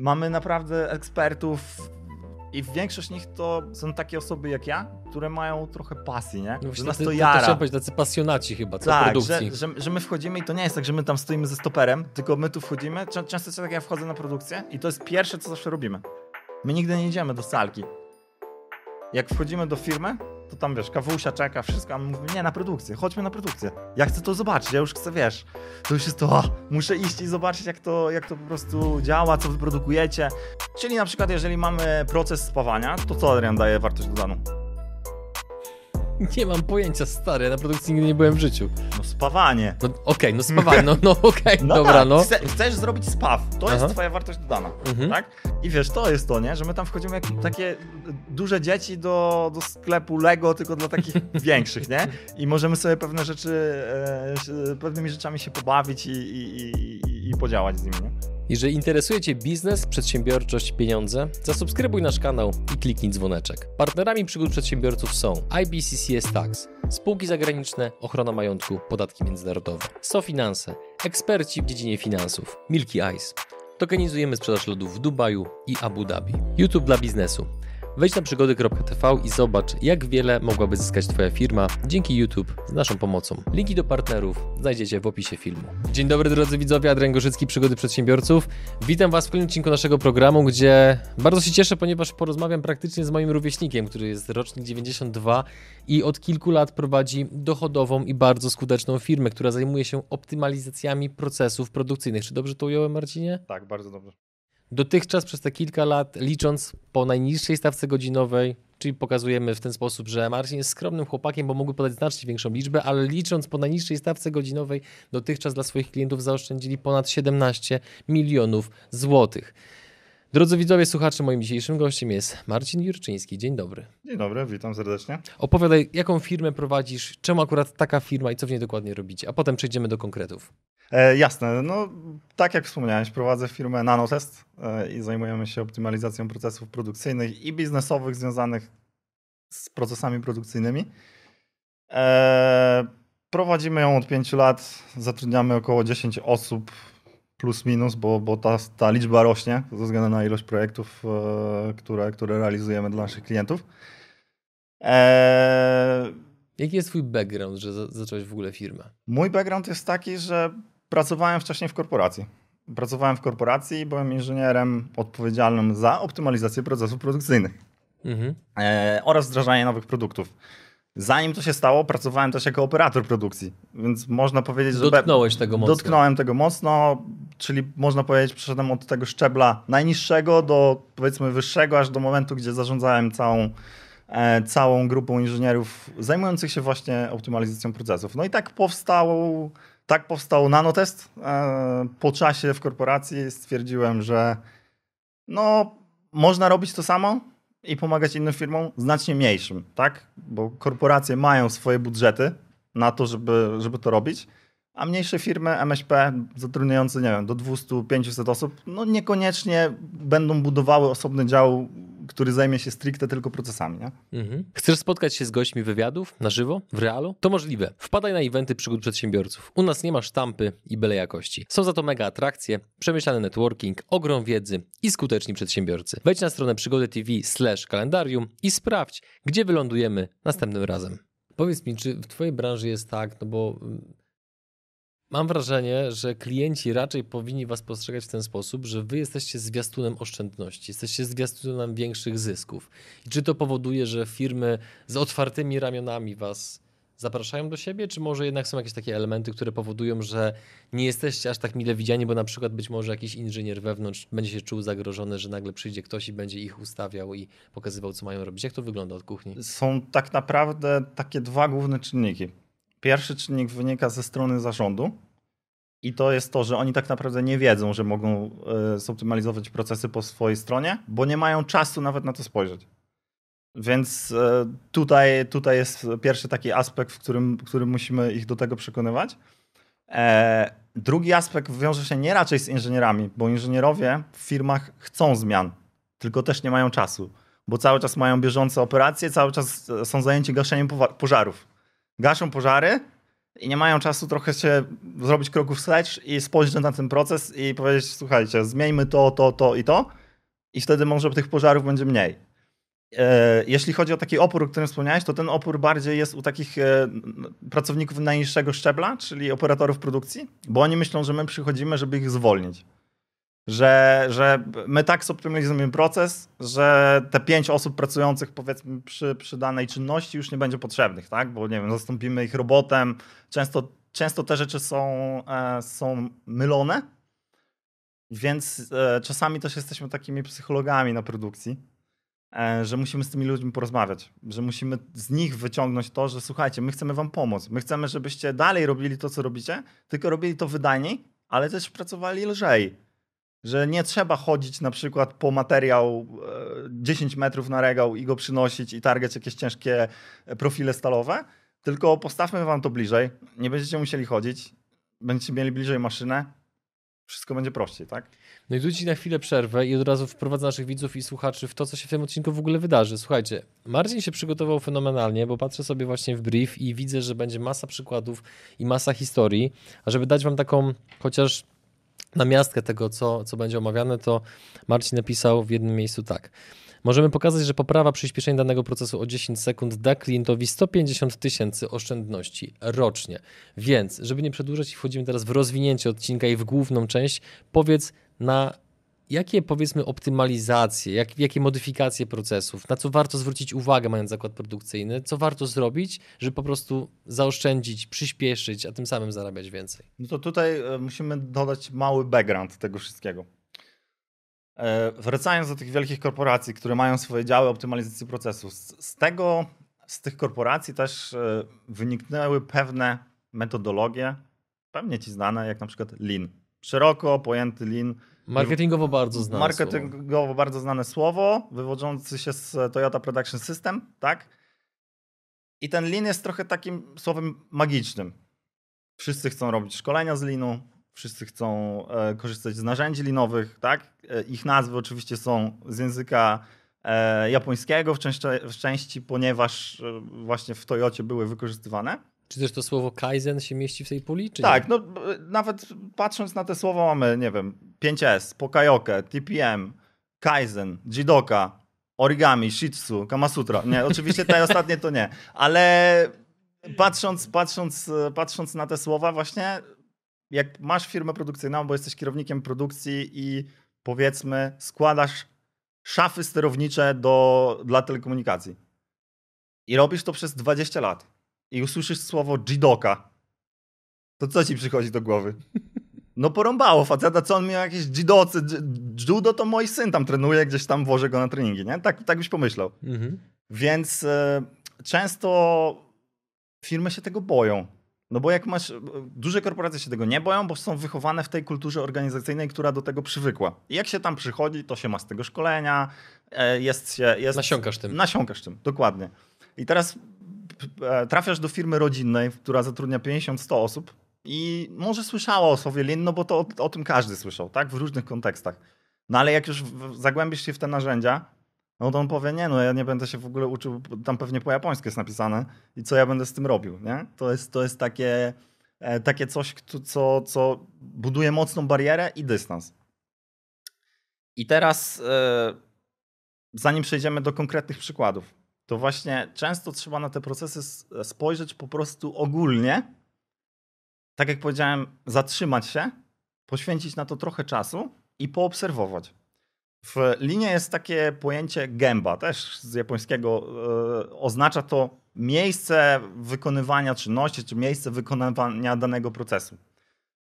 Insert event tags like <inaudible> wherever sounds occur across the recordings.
Mamy naprawdę ekspertów i większość nich to są takie osoby jak ja, które mają trochę pasji, nie? No że nas to to jara. chciałem powiedzieć, tacy pasjonaci chyba, co Tak, produkcji. że, że, że my wchodzimy i to nie jest tak, że my tam stoimy ze stoperem, tylko my tu wchodzimy. Czę- Często tak, ja wchodzę na produkcję i to jest pierwsze, co zawsze robimy. My nigdy nie idziemy do salki. Jak wchodzimy do firmy, to tam wiesz, kawusia czeka, wszystko, a my mówimy, nie, na produkcję, chodźmy na produkcję. Ja chcę to zobaczyć, ja już chcę, wiesz, to już jest to, o, muszę iść i zobaczyć, jak to, jak to po prostu działa, co wy produkujecie. Czyli na przykład, jeżeli mamy proces spawania, to co Adrian daje wartość dodaną? <laughs> Nie mam pojęcia, stary, ja na produkcji nigdy nie byłem w życiu. No spawanie. No okej, no spawaj, no, no okej, No dobra, tak, no. Chce, chcesz zrobić spaw, to Aha. jest twoja wartość dodana, Mhm. tak? I wiesz, to jest to, nie? Że my tam wchodzimy jak takie duże dzieci do, do sklepu Lego, tylko dla takich <laughs> większych, nie? I możemy sobie pewne rzeczy, e, pewnymi rzeczami się pobawić i, i, i, i, i podziałać z nimi, nie? Jeżeli interesuje Cię biznes, przedsiębiorczość, pieniądze, zasubskrybuj nasz kanał i kliknij dzwoneczek. Partnerami przygód przedsiębiorców są IBCCS Tax, spółki zagraniczne, ochrona majątku, podatki międzynarodowe, SoFinanse, eksperci w dziedzinie finansów, Milky Ice. Tokenizujemy sprzedaż lodów w Dubaju i Abu Dhabi. YouTube dla biznesu. Wejdź na przygody.tv i zobacz, jak wiele mogłaby zyskać Twoja firma dzięki YouTube z naszą pomocą. Linki do partnerów znajdziecie w opisie filmu. Dzień dobry drodzy widzowie, Adrian Gorzycki, Przygody Przedsiębiorców. Witam Was w kolejnym odcinku naszego programu, gdzie bardzo się cieszę, ponieważ porozmawiam praktycznie z moim rówieśnikiem, który jest rocznik 92 i od kilku lat prowadzi dochodową i bardzo skuteczną firmę, która zajmuje się optymalizacjami procesów produkcyjnych. Czy dobrze to ująłem, Marcinie? Tak, bardzo dobrze. Dotychczas przez te kilka lat, licząc po najniższej stawce godzinowej, czyli pokazujemy w ten sposób, że Marcin jest skromnym chłopakiem, bo mógłby podać znacznie większą liczbę, ale licząc po najniższej stawce godzinowej, dotychczas dla swoich klientów zaoszczędzili ponad 17 milionów złotych. Drodzy widzowie, słuchacze, moim dzisiejszym gościem jest Marcin Jurczyński. Dzień dobry. Dzień dobry, witam serdecznie. Opowiadaj, jaką firmę prowadzisz, czemu akurat taka firma i co w niej dokładnie robicie, a potem przejdziemy do konkretów. E, jasne, no tak jak wspomniałeś, prowadzę firmę Nanotest e, i zajmujemy się optymalizacją procesów produkcyjnych i biznesowych związanych z procesami produkcyjnymi. E, prowadzimy ją od 5 lat, zatrudniamy około 10 osób plus minus, bo, bo ta, ta liczba rośnie ze względu na ilość projektów, e, które, które realizujemy dla naszych klientów. E, Jaki jest twój background, że za- zacząłeś w ogóle firmę? Mój background jest taki, że pracowałem wcześniej w korporacji. Pracowałem w korporacji i byłem inżynierem odpowiedzialnym za optymalizację procesów produkcyjnych Mhm. e, oraz wdrażanie nowych produktów. Zanim to się stało, pracowałem też jako operator produkcji, więc można powiedzieć, że. Dotknąłeś tego mocno. Dotknąłem tego mocno, czyli można powiedzieć, przeszedłem od tego szczebla najniższego do powiedzmy wyższego, aż do momentu, gdzie zarządzałem całą, e, całą grupą inżynierów zajmujących się właśnie optymalizacją procesów. No i tak powstał, tak powstał nanotest. E, po czasie w korporacji stwierdziłem, że no, można robić to samo i pomagać innym firmom znacznie mniejszym, tak? Bo korporacje mają swoje budżety na to, żeby, żeby to robić, a mniejsze firmy MŚP zatrudniające, nie wiem, do 200-500 osób, no niekoniecznie będą budowały osobny dział, który zajmie się stricte tylko procesami, nie? Mhm. Chcesz spotkać się z gośćmi wywiadów na żywo, w realu? To możliwe. Wpadaj na eventy przygód przedsiębiorców. U nas nie ma sztampy i byle jakości. Są za to mega atrakcje, przemyślany networking, ogrom wiedzy i skuteczni przedsiębiorcy. Wejdź na stronę przygody TV slash kalendarium i sprawdź, gdzie wylądujemy następnym razem. Powiedz mi, czy w twojej branży jest tak, no bo mm, mam wrażenie, że klienci raczej powinni was postrzegać w ten sposób, że wy jesteście zwiastunem oszczędności, jesteście zwiastunem większych zysków. I czy to powoduje, że firmy z otwartymi ramionami was zapraszają do siebie, czy może jednak są jakieś takie elementy, które powodują, że nie jesteście aż tak mile widziani, bo na przykład być może jakiś inżynier wewnątrz będzie się czuł zagrożony, że nagle przyjdzie ktoś i będzie ich ustawiał i pokazywał, co mają robić. Jak to wygląda od kuchni? Są tak naprawdę takie dwa główne czynniki. Pierwszy czynnik wynika ze strony zarządu i to jest to, że oni tak naprawdę nie wiedzą, że mogą e, zoptymalizować procesy po swojej stronie, bo nie mają czasu nawet na to spojrzeć. Więc e, tutaj, tutaj jest pierwszy taki aspekt, w którym, w którym musimy ich do tego przekonywać. E, drugi aspekt wiąże się nie raczej z inżynierami, bo inżynierowie w firmach chcą zmian, tylko też nie mają czasu, bo cały czas mają bieżące operacje, cały czas są zajęci gaszeniem pożarów. Gaszą pożary i nie mają czasu trochę się zrobić kroku wstecz i spojrzeć na ten proces i powiedzieć, słuchajcie, zmieńmy to, to, to i to i wtedy może tych pożarów będzie mniej. E, jeśli chodzi o taki opór, o którym wspomniałeś, to ten opór bardziej jest u takich e, pracowników najniższego szczebla, czyli operatorów produkcji, bo oni myślą, że my przychodzimy, żeby ich zwolnić. Że, że my tak zoptymalizujemy proces, że te pięć osób pracujących powiedzmy przy, przy danej czynności już nie będzie potrzebnych, tak? Bo nie wiem, zastąpimy ich robotem. Często, często te rzeczy są, e, są mylone, więc czasami też jesteśmy takimi psychologami na produkcji E, że musimy z tymi ludźmi porozmawiać, że musimy z nich wyciągnąć to, że słuchajcie, my chcemy wam pomóc, my chcemy, żebyście dalej robili to, co robicie, tylko robili to wydajniej, ale też pracowali lżej. Że nie trzeba chodzić na przykład po materiał 10 e, metrów na regał i go przynosić i targać jakieś ciężkie profile stalowe, tylko postawmy wam to bliżej, nie będziecie musieli chodzić, będziecie mieli bliżej maszynę, wszystko będzie prościej, tak? No i tu ci na chwilę przerwę i od razu wprowadzę naszych widzów i słuchaczy w to, co się w tym odcinku w ogóle wydarzy. Słuchajcie, Marcin się przygotował fenomenalnie, bo patrzę sobie właśnie w brief i widzę, że będzie masa przykładów i masa historii, a żeby dać wam taką chociaż namiastkę tego, co, co będzie omawiane, to Marcin napisał w jednym miejscu tak. Możemy pokazać, że poprawa przyspieszenia danego procesu o 10 sekund da klientowi 150 tysięcy oszczędności rocznie. Więc, żeby nie przedłużać i wchodzimy teraz w rozwinięcie odcinka i w główną część, powiedz na jakie powiedzmy optymalizacje, jak, jakie modyfikacje procesów, na co warto zwrócić uwagę mając zakład produkcyjny, co warto zrobić, żeby po prostu zaoszczędzić, przyspieszyć, a tym samym zarabiać więcej? No to tutaj e, musimy dodać mały background tego wszystkiego. E, wracając do tych wielkich korporacji, które mają swoje działy optymalizacji procesu, z, tego, z tych korporacji też e, wyniknęły pewne metodologie, pewnie ci znane, jak na przykład Lean. Szeroko pojęty Lean. Marketingowo bardzo znane Marketingowo słowo. bardzo znane słowo, wywodzący się z Toyota Production System, tak? I ten Lean jest trochę takim słowem magicznym. Wszyscy chcą robić szkolenia z Leanu, wszyscy chcą e, korzystać z narzędzi linowych, tak? E, ich nazwy oczywiście są z języka e, japońskiego w części, w części, ponieważ właśnie w Toyocie były wykorzystywane. Czy też to słowo Kaizen się mieści w tej puli? tak, nie? no nawet patrząc na te słowa mamy, nie wiem, 5S, Pokajoke, TPM, Kaizen, Jidoka, Origami, Shitsu, Kamasutra. Nie, oczywiście te <laughs> ostatnie to nie, ale patrząc, patrząc, patrząc na te słowa właśnie jak masz firmę produkcyjną, bo jesteś kierownikiem produkcji i powiedzmy składasz szafy sterownicze do, dla telekomunikacji i robisz to przez 20 lat i usłyszysz słowo jidoka, to co ci przychodzi do głowy? No porąbało faceta, co on miał jakieś jidocy, judo to mój syn tam trenuje, gdzieś tam włożę go na treningi, nie? Tak, tak byś pomyślał. Mhm. Więc y, często firmy się tego boją. No bo jak masz, duże korporacje się tego nie boją, bo są wychowane w tej kulturze organizacyjnej, która do tego przywykła. I jak się tam przychodzi, to się ma z tego szkolenia, e, jest się... Jest, nasiąkasz tym. Nasiąkasz tym, dokładnie. I teraz e, trafiasz do firmy rodzinnej, która zatrudnia 50-100 osób i może słyszała o słowie Lean, no bo to o, o tym każdy słyszał, tak? W różnych kontekstach. No ale jak już zagłębisz się w te narzędzia, no to on powie, nie no, ja nie będę się w ogóle uczył, tam pewnie po japońsku jest napisane i co ja będę z tym robił, nie? To jest, to jest takie, e, takie coś, co, co buduje mocną barierę i dystans. I teraz, e, zanim przejdziemy do konkretnych przykładów, to właśnie często trzeba na te procesy spojrzeć po prostu ogólnie. Tak jak powiedziałem, zatrzymać się, poświęcić na to trochę czasu i poobserwować. W linie jest takie pojęcie gęba, też z japońskiego. E, oznacza to miejsce wykonywania czynności, czy miejsce wykonywania danego procesu.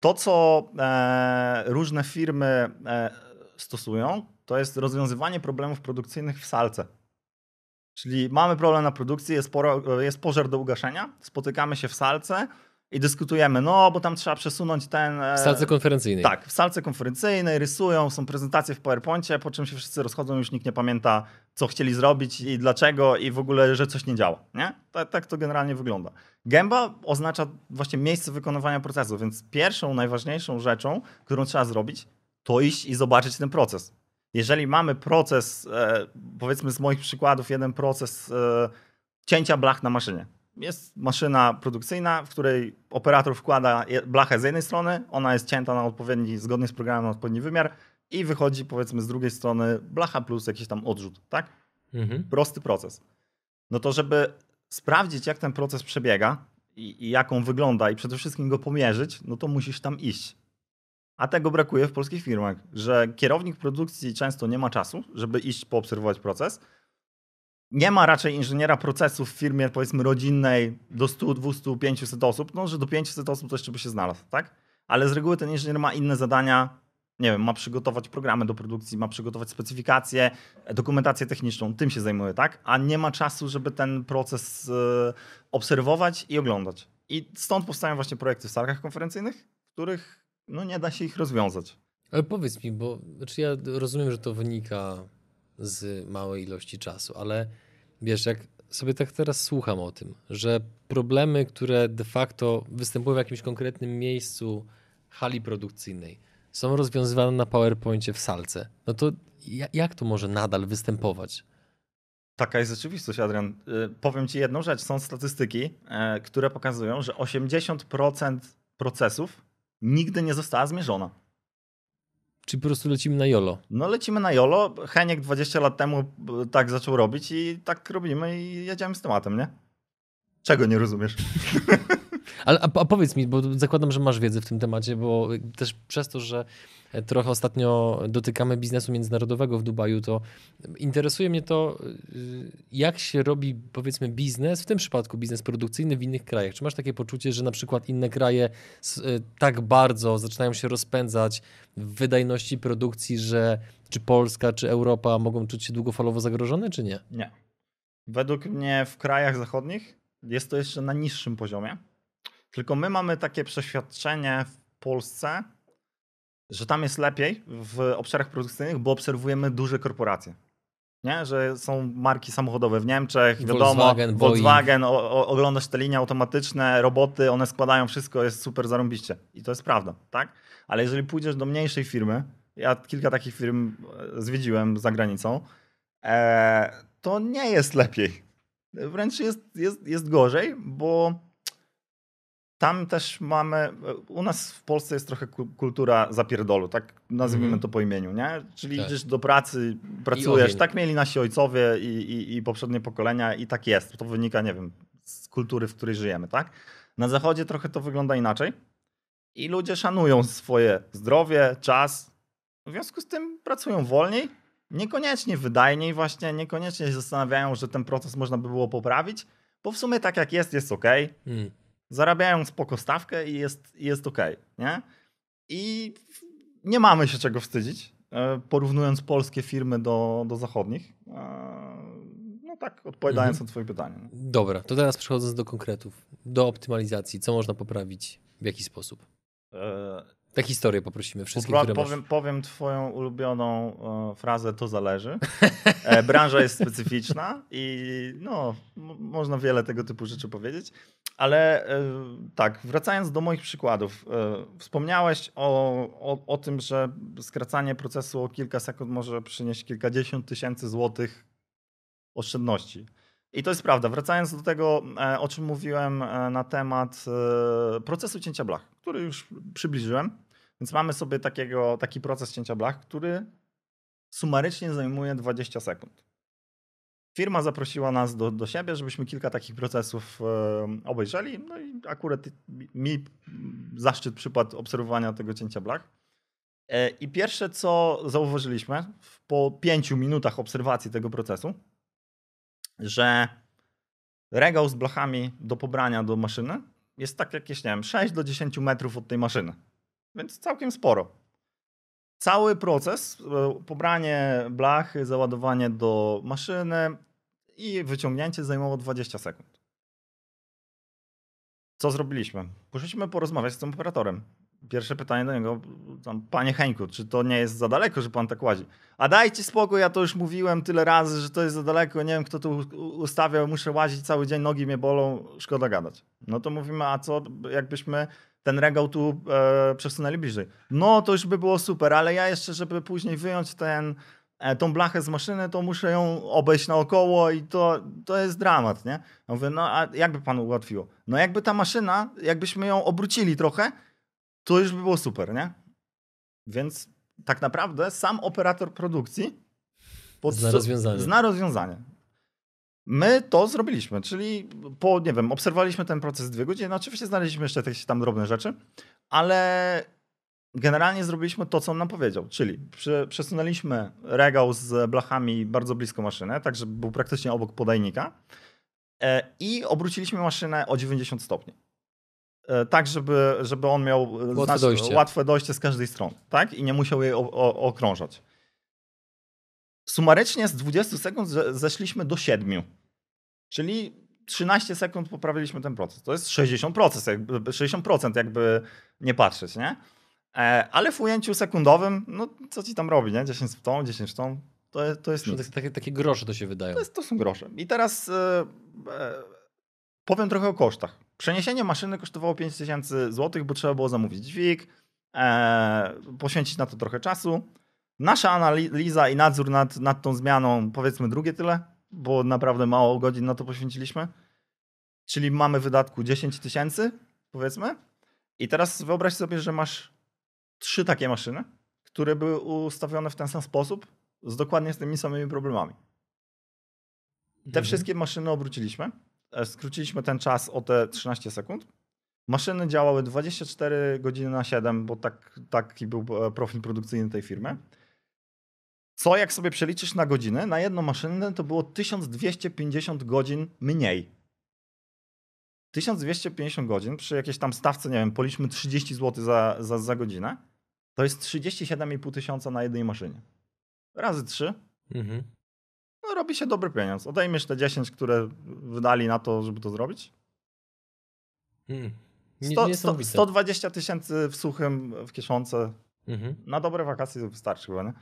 To, co e, różne firmy e, stosują, to jest rozwiązywanie problemów produkcyjnych w salce. Czyli mamy problem na produkcji, jest, poro, jest pożar do ugaszenia, spotykamy się w salce, i dyskutujemy, no bo tam trzeba przesunąć ten... E, w salce konferencyjnej. Tak, w salce konferencyjnej, rysują, są prezentacje w PowerPoincie, po czym się wszyscy rozchodzą, już nikt nie pamięta, co chcieli zrobić i dlaczego i w ogóle, że coś nie działa, nie? Tak, tak to generalnie wygląda. Gęba oznacza właśnie miejsce wykonywania procesu, więc pierwszą, najważniejszą rzeczą, którą trzeba zrobić, to iść i zobaczyć ten proces. Jeżeli mamy proces, e, powiedzmy z moich przykładów, jeden proces e, cięcia blach na maszynie, jest maszyna produkcyjna, w której operator wkłada blachę z jednej strony, ona jest cięta na odpowiedni, zgodnie z programem na odpowiedni wymiar i wychodzi powiedzmy z drugiej strony blacha plus jakiś tam odrzut, tak? Mhm. Prosty proces. No to żeby sprawdzić jak ten proces przebiega i, i jak on wygląda i przede wszystkim go pomierzyć, no to musisz tam iść. A tego brakuje w polskich firmach, że kierownik produkcji często nie ma czasu, żeby iść poobserwować proces, nie ma raczej inżyniera procesów w firmie, powiedzmy, rodzinnej do 100, 200, 500 osób, no, że do 500 osób to jeszcze by się znalazł, tak? Ale z reguły ten inżynier ma inne zadania, nie wiem, ma przygotować programy do produkcji, ma przygotować specyfikacje, dokumentację techniczną, tym się zajmuje, tak? A nie ma czasu, żeby ten proces y, obserwować i oglądać. I stąd powstają właśnie projekty w salkach konferencyjnych, w których no, nie da się ich rozwiązać. Ale powiedz mi, bo znaczy ja rozumiem, że to wynika z małej ilości czasu, ale wiesz, jak sobie tak teraz słucham o tym, że problemy, które de facto występują w jakimś konkretnym miejscu hali produkcyjnej, są rozwiązywane na PowerPoincie w salce, no to jak to może nadal występować? Taka jest rzeczywistość, Adrian. Y, powiem Ci jedną rzecz. Są statystyki, e, które pokazują, że 80% procesów nigdy nie została zmierzona. Czy po prostu lecimy na JOLO? No lecimy na JOLO. Heniek 20 lat temu e, tak zaczął robić i tak robimy i jedziemy z tematem, nie? Czego nie rozumiesz? <laughs> Ale a, powiedz mi, bo zakładam, że masz wiedzę w tym temacie, bo też przez to, że trochę ostatnio dotykamy biznesu międzynarodowego w Dubaju, to interesuje mnie to, y, jak się robi, powiedzmy, biznes, w tym przypadku biznes produkcyjny w innych krajach. Czy masz takie poczucie, że na przykład inne kraje y, tak bardzo zaczynają się rozpędzać w wydajności produkcji, że czy Polska, czy Europa mogą czuć się długofalowo zagrożone, czy nie? Nie. Według mnie w krajach zachodnich jest to jeszcze na niższym poziomie. Tylko my mamy takie przeświadczenie w Polsce, że tam jest lepiej w obszarach produkcyjnych, bo obserwujemy duże korporacje. Nie? Że są marki samochodowe w Niemczech, wiadomo, Volkswagen, Volkswagen o, o, oglądasz te linie automatyczne, roboty, one składają wszystko, jest super zarąbiście. I to jest prawda, tak? Ale jeżeli pójdziesz do mniejszej firmy, ja kilka takich firm e, zwiedziłem za granicą, e, to nie jest lepiej. Wręcz jest, jest, jest gorzej, bo tam też mamy, u nas w Polsce jest trochę kultura zapierdolu, tak nazwijmy mm. to po imieniu, nie? Czyli tak. idziesz do pracy, pracujesz, tak mieli nasi ojcowie i, i, i poprzednie pokolenia i tak jest. To wynika, nie wiem, z kultury, w której żyjemy, tak? Na zachodzie trochę to wygląda inaczej i ludzie szanują swoje zdrowie, czas, w związku z tym pracują wolniej, niekoniecznie wydajniej właśnie, niekoniecznie się zastanawiają, że ten proces można by było poprawić, bo w sumie tak jak jest, jest ok. Mm zarabiają spoko stawkę i jest, jest ok, nie? I nie mamy się czego wstydzić, e, porównując polskie firmy do, do zachodnich. E, no tak, odpowiadając mhm. na twoje pytanie. Dobra, to teraz przechodząc do konkretów, do optymalizacji, co można poprawić, w jaki sposób? Te historię poprosimy wszystkich, Popra- powiem, powiem twoją ulubioną e, frazę, to zależy. E, branża jest specyficzna i no, można wiele tego typu rzeczy powiedzieć. Ale e, tak, wracając do moich przykładów. E, wspomniałeś o, o, o tym, że skracanie procesu o kilka sekund może przynieść kilkadziesiąt tysięcy złotych oszczędności. I to jest prawda. Wracając do tego, e, o czym mówiłem e, na temat procesu cięcia blach, który już przybliżyłem. Więc mamy sobie takiego, taki proces cięcia blach, który sumarycznie zajmuje 20 sekund. Firma zaprosiła nas do, do siebie, żebyśmy kilka takich procesów e, obejrzeli. No i akurat mi zaszczyt przypadł obserwowania tego cięcia blach. E, I pierwsze, co zauważyliśmy po pięciu minutach obserwacji tego procesu, że regał z blachami do pobrania do maszyny jest tak jakieś, nie wiem, 6 do 10 metrów od tej maszyny więc całkiem sporo. Cały proces, e, pobranie blachy, załadowanie do maszyny i wyciągnięcie zajmowało 20 sekund. Co zrobiliśmy? Poszliśmy porozmawiać z tym operatorem. Pierwsze pytanie do niego, tam, panie Henku, czy to nie jest za daleko, że pan tak łazi? A dajcie spokój, ja to już mówiłem tyle razy, że to jest za daleko, nie wiem kto to ustawiał, muszę łazić cały dzień, nogi mnie bolą, szkoda gadać. No to mówimy, a co jakbyśmy ten regał tu e, przesunęli bliżej. No to już by było super, ale ja jeszcze, żeby później wyjąć ten, e, tą blachę z maszyny, to muszę ją obejść naokoło i to, to jest dramat, nie? Ja mówię, no a jakby panu ułatwiło? No jakby ta maszyna, jakbyśmy ją obrócili trochę, to już by było super, nie? Więc tak naprawdę sam operator produkcji zna rozwiązanie. Zna rozwiązanie. My to zrobiliśmy, czyli po, nie wiem, obserwowaliśmy ten proces dwie godziny. No oczywiście znaleźliśmy jeszcze jakieś tam drobne rzeczy, ale generalnie zrobiliśmy to, co on nam powiedział, czyli przesunęliśmy regał z blachami bardzo blisko maszyny, tak żeby był praktycznie obok podajnika e, i obróciliśmy maszynę o 90 stopni. E, tak, żeby, żeby on miał łatwe dojście. łatwe dojście z każdej strony, tak? I nie musiał jej okrążać. Sumarycznie z 20 sekund zeszliśmy do 7. Czyli 13 sekund poprawiliśmy ten proces. To jest 60%, jakby, 60% jakby nie patrzeć, nie? E, ale w ujęciu sekundowym, no co ci tam robi, nie? 10 w tą, 10 w tą, to jest, to jest nic. Takie, takie grosze to się wydają. To, jest, to są grosze. I teraz e, e, powiem trochę o kosztach. Przeniesienie maszyny kosztowało 5000 zł, bo trzeba było zamówić dźwig, e, poświęcić na to trochę czasu. Nasza analiza i nadzór nad, nad tą zmianą, powiedzmy drugie tyle, bo naprawdę mało godzin na to poświęciliśmy. Czyli mamy wydatku 10 tysięcy, powiedzmy. I teraz wyobraź sobie, że masz trzy takie maszyny, które były ustawione w ten sam sposób, z dokładnie z tymi samymi problemami. Te mhm. wszystkie maszyny obróciliśmy. E, skróciliśmy ten czas o te 13 sekund. Maszyny działały 24 godziny na 7, bo tak, taki był e, profil produkcyjny tej firmy. Co jak sobie przeliczysz na godziny, na jedną maszynę to było 1250 godzin mniej. 1250 godzin przy jakiejś tam stawce, nie wiem, policzmy 30 zł za, za, za godzinę, to jest 37,5 tysiąca na jednej maszynie. Razy 3. Mhm. No, robi się dobry pieniądz. Odejmiesz te 10, które wydali na to, żeby to zrobić. Hmm. 100, 100, 120 tysięcy w suchym, w kieszonce. Mhm. Na dobre wakacje wystarczy chyba, nie?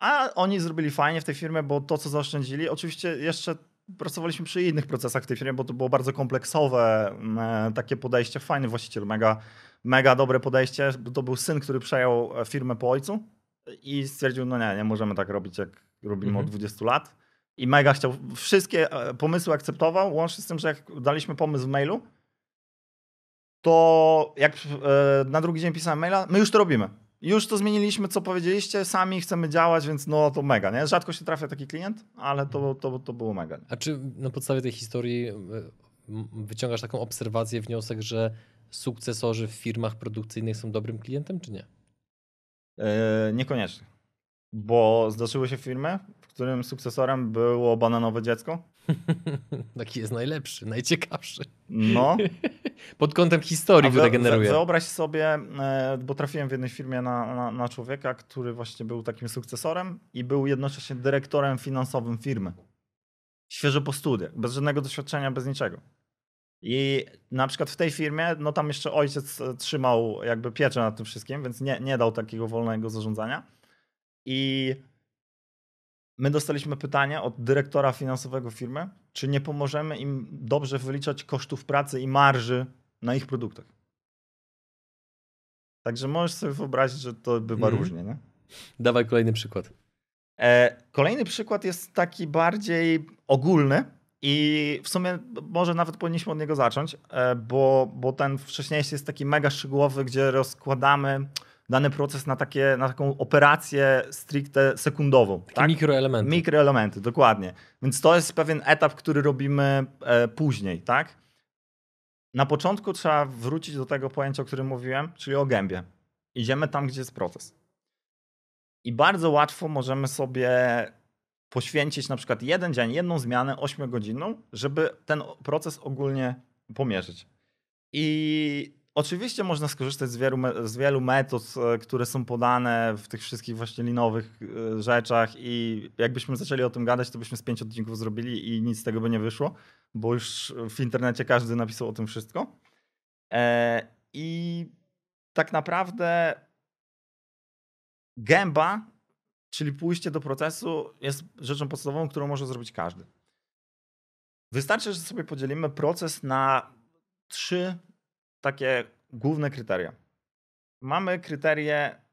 A oni zrobili fajnie w tej firmie, bo to, co zaoszczędzili, oczywiście jeszcze pracowaliśmy przy innych procesach w tej firmie, bo to było bardzo kompleksowe mm, e, takie podejście. Fajny właściciel, mega, mega dobre podejście. To był syn, który przejął e, firmę po ojcu i stwierdził, no nie, nie możemy tak robić, jak robimy mhm. od 20 lat. I mega chciał, wszystkie e, pomysły akceptował, łącznie z tym, że jak daliśmy pomysł w mailu, to jak na drugi dzień pisałem maila, my już to robimy już to zmieniliśmy, co powiedzieliście, sami chcemy działać, więc no to mega, nie? Rzadko się trafia taki klient, ale to, to, to było mega. Nie? A czy na podstawie tej historii wyciągasz taką obserwację, wniosek, że sukcesorzy w firmach produkcyjnych są dobrym klientem, czy nie? Yy, niekoniecznie. Bo zdarzyły się firmy, w którym sukcesorem było bananowe dziecko. <laughs> Taki jest najlepszy, najciekawszy. No. <laughs> Pod kątem historii, które generuje. Wyobraź sobie, e, bo trafiłem w jednej firmie na, na, na, człowieka, który właśnie był takim sukcesorem i był jednocześnie dyrektorem finansowym firmy. Świeżo po studiach, bez żadnego doświadczenia, bez niczego. I na przykład w tej firmie, no tam jeszcze ojciec trzymał jakby pieczę nad tym wszystkim, więc nie, nie dał takiego wolnego zarządzania. I my dostaliśmy pytanie od dyrektora finansowego firmy, czy nie pomożemy im dobrze wyliczać kosztów pracy i marży na ich produktach. Także możesz sobie wyobrazić, że to bywa mm. różnie. Nie? Dawaj kolejny przykład. E, kolejny przykład jest taki bardziej ogólny i w sumie może nawet powinniśmy od niego zacząć, e, bo, bo ten wcześniejszy jest taki mega szczegółowy, gdzie rozkładamy dany proces na, takie, na taką operację stricte sekundową. Takie tak? mikroelementy. Mikroelementy, dokładnie. Więc to jest pewien etap, który robimy e, później, tak? Na początku trzeba wrócić do tego pojęcia, o którym mówiłem, czyli o gębie. Idziemy tam, gdzie jest proces. I bardzo łatwo możemy sobie poświęcić na przykład jeden dzień, jedną zmianę 8-godzinną, żeby ten proces ogólnie pomierzyć. I Oczywiście można skorzystać z wielu, z wielu metod, e, które są podane w tych wszystkich właśnie linowych e, rzeczach i jakbyśmy zaczęli o tym gadać, to byśmy z pięć odcinków zrobili i nic z tego by nie wyszło, bo już w internecie każdy napisał o tym wszystko. E, I tak naprawdę gęba, czyli pójście do procesu, jest rzeczą podstawową, którą może zrobić każdy. Wystarczy, że sobie podzielimy proces na trzy takie główne kryteria. Mamy kryterie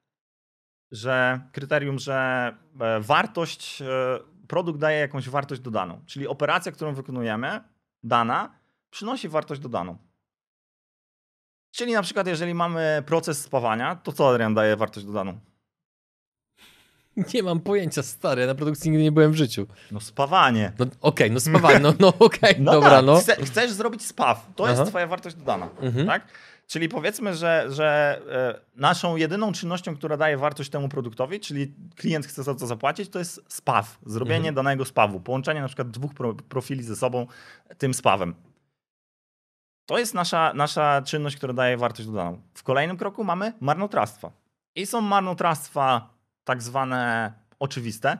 że kryterium, że e, wartość, e, produkt daje jakąś wartość dodaną. Czyli operacja, którą wykonujemy, dana, przynosi wartość dodaną. Czyli na przykład, jeżeli mamy proces spawania, to co Adrian daje wartość dodaną? <laughs> Nie mam pojęcia, stary, ja na produkcji nigdy nie byłem w życiu. No spawanie. No okej, no spawanie, no, no okej, <laughs> No dobra, tak, no. Chce, chcesz zrobić spaw, to Aha. jest twoja wartość dodana, Mhm. tak? Czyli powiedzmy, że, że e, naszą jedyną czynnością, która daje wartość temu produktowi, czyli klient chce za to zapłacić, to jest spaw, zrobienie Mhm. danego spawu, połączenie na przykład dwóch pro, profili ze sobą tym spawem. To jest nasza, nasza czynność, która daje wartość dodaną. W kolejnym kroku mamy marnotrawstwa. I są marnotrawstwa tak zwane oczywiste,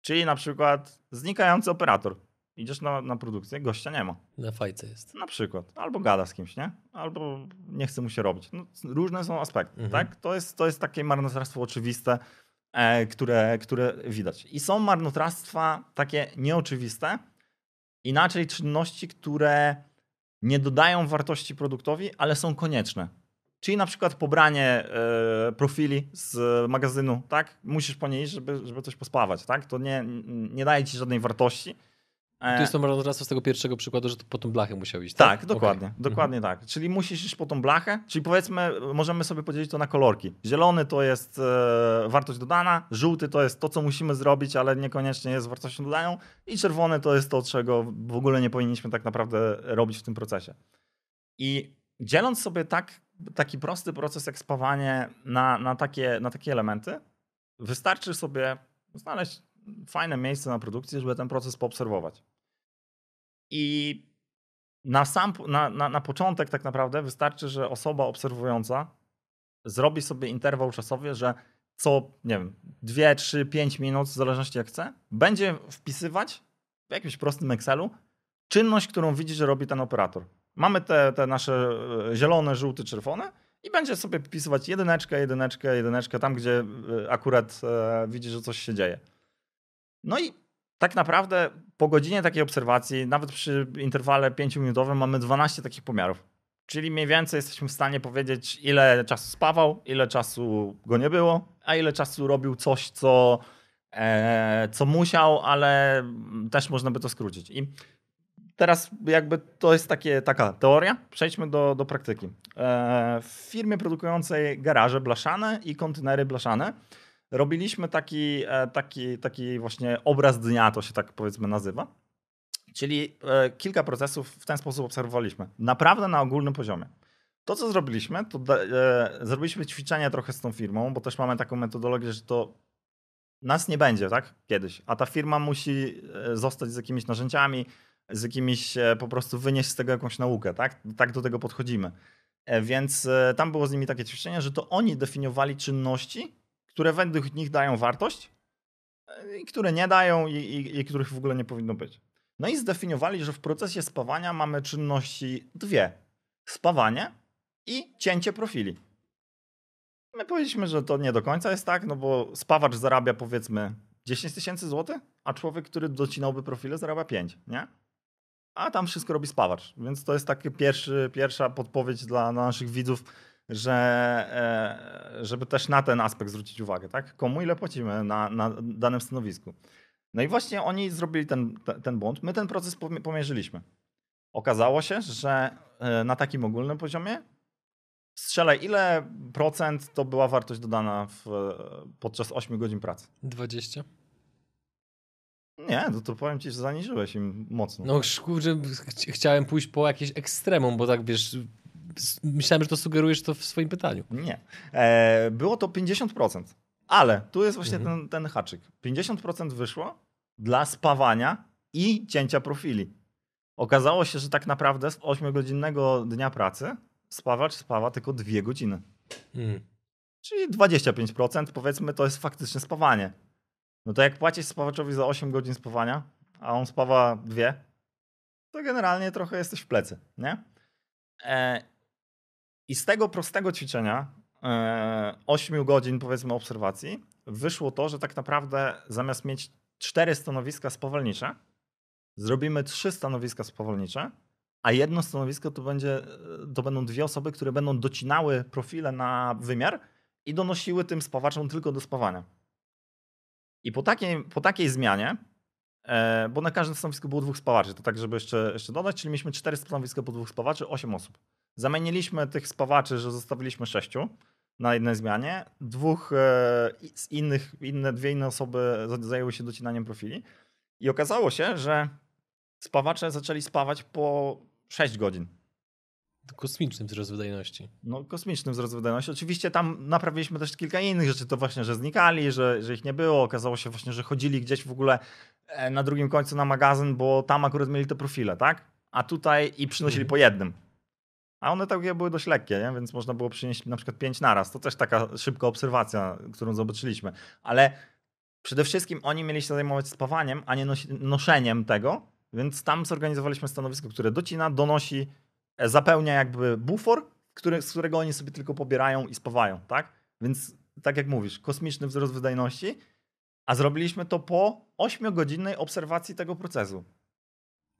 czyli na przykład znikający operator. Idziesz na, na produkcję, gościa nie ma. Na fajce jest. Na przykład. Albo gada z kimś, nie? Albo nie chce mu się robić. No, różne są aspekty, Mhm. tak? To jest, to jest takie marnotrawstwo oczywiste, e, które, które widać. I są marnotrawstwa takie nieoczywiste, inaczej czynności, które nie dodają wartości produktowi, ale są konieczne. Czyli na przykład pobranie e, profili z magazynu, tak? Musisz po niej, żeby, żeby coś pospawać, tak? To nie, nie daje ci żadnej wartości. E, Tu jest to marnotrawstwo z tego pierwszego przykładu, że to po tą blachę musiał iść, tak, tak? dokładnie, Okej. dokładnie tak. Czyli musisz iść po tą blachę, czyli powiedzmy, możemy sobie podzielić to na kolorki. Zielony to jest e, wartość dodana, żółty to jest to, co musimy zrobić, ale niekoniecznie jest wartością dodaną i czerwony to jest to, czego w ogóle nie powinniśmy tak naprawdę robić w tym procesie. I dzieląc sobie tak, taki prosty proces jak spawanie na, na, takie, na takie elementy, wystarczy sobie znaleźć fajne miejsce na produkcji, żeby ten proces poobserwować. I na sam, na, na, na początek tak naprawdę wystarczy, że osoba obserwująca zrobi sobie interwał czasowy, że co, nie wiem, 2, 3, 5 minut, w zależności jak chce, będzie wpisywać w jakimś prostym Excelu czynność, którą widzi, że robi ten operator. Mamy te, te nasze e, zielone, żółte, czerwone i będzie sobie wpisywać jedyneczkę, jedyneczkę, jedyneczkę, tam gdzie e, akurat e, widzi, że coś się dzieje. No i tak naprawdę po godzinie takiej obserwacji, nawet przy interwale 5-minutowym, mamy 12 takich pomiarów. Czyli mniej więcej jesteśmy w stanie powiedzieć, ile czasu spawał, ile czasu go nie było, a ile czasu robił coś, co, e, co musiał, ale też można by to skrócić. I teraz jakby to jest takie, taka teoria. Przejdźmy do, do praktyki. E, w firmie produkującej garaże blaszane i kontenery blaszane robiliśmy taki, e, taki, taki właśnie obraz dnia, to się tak powiedzmy nazywa. Czyli e, kilka procesów w ten sposób obserwowaliśmy. Naprawdę na ogólnym poziomie. To, co zrobiliśmy, to e, zrobiliśmy ćwiczenia trochę z tą firmą, bo też mamy taką metodologię, że to nas nie będzie, tak? Kiedyś. A ta firma musi zostać z jakimiś narzędziami, z jakimiś e, po prostu wynieść z tego jakąś naukę, tak? Tak do tego podchodzimy. E, Więc e, tam było z nimi takie ćwiczenie, że to oni definiowali czynności, które według nich dają wartość i które nie dają i, i, i których w ogóle nie powinno być. No i zdefiniowali, że w procesie spawania mamy czynności dwie. Spawanie i cięcie profili. My powiedzieliśmy, że to nie do końca jest tak, no bo spawacz zarabia powiedzmy 10 tysięcy złotych, a człowiek, który docinałby profile zarabia 5, nie? A tam wszystko robi spawacz, więc to jest pierwszy, pierwsza podpowiedź dla, naszych widzów, że e, żeby też na ten aspekt zwrócić uwagę, tak? Komu ile płacimy na, na danym stanowisku. No i właśnie oni zrobili ten, ten, ten błąd. My ten proces pomie- pomierzyliśmy. Okazało się, że e, na takim ogólnym poziomie strzelaj, ile procent to była wartość dodana w, podczas 8 godzin pracy. 20? Nie, no to powiem ci, że zaniżyłeś im mocno. No kurczę, ch- chciałem pójść po jakieś ekstremum, bo tak wiesz, myślałem, że to sugerujesz to w swoim pytaniu. Nie. E, było to 50%. Ale tu jest właśnie Mhm. ten, ten haczyk. 50% wyszło dla spawania i cięcia profili. Okazało się, że tak naprawdę z 8-godzinnego dnia pracy spawacz spawa tylko 2 godziny. Mm. Czyli 25% powiedzmy to jest faktycznie spawanie. No to jak płacisz spawaczowi za 8 godzin spawania, a on spawa 2, to generalnie trochę jesteś w plecy, nie? E, I z tego prostego ćwiczenia, e, 8 godzin powiedzmy obserwacji, wyszło to, że tak naprawdę zamiast mieć 4 stanowiska spowolnicze, zrobimy 3 stanowiska spowolnicze, a jedno stanowisko to, będzie, to będą dwie osoby, które będą docinały profile na wymiar i donosiły tym spawaczom tylko do spawania. I po takiej, po takiej zmianie, e, bo na każdym stanowisku było dwóch spawaczy, to tak, żeby jeszcze, jeszcze dodać, czyli mieliśmy cztery stanowiska po dwóch spawaczy, osiem osób. Zamieniliśmy tych spawaczy, że zostawiliśmy sześciu na jednej zmianie. Dwóch e, z innych, inne, dwie inne osoby zajęły się docinaniem profili. I okazało się, że spawacze zaczęli spawać po 6 godzin. Kosmiczny wzrost wydajności. No, kosmiczny wzrost wydajności. Oczywiście tam naprawiliśmy też kilka innych rzeczy. To właśnie, że znikali, że, że ich nie było. Okazało się właśnie, że chodzili gdzieś w ogóle e, na drugim końcu na magazyn, bo tam akurat mieli te profile, tak? A tutaj i przynosili mhm. po jednym. A one takie były dość lekkie, nie? więc można było przynieść na przykład pięć naraz. To też taka szybka obserwacja, którą zobaczyliśmy. Ale przede wszystkim oni mieli się zajmować spawaniem, a nie noszeniem tego, więc tam zorganizowaliśmy stanowisko, które docina, donosi, zapełnia jakby bufor, który, z którego oni sobie tylko pobierają i spawają, tak? Więc tak jak mówisz, kosmiczny wzrost wydajności, a zrobiliśmy to po 8-godzinnej obserwacji tego procesu.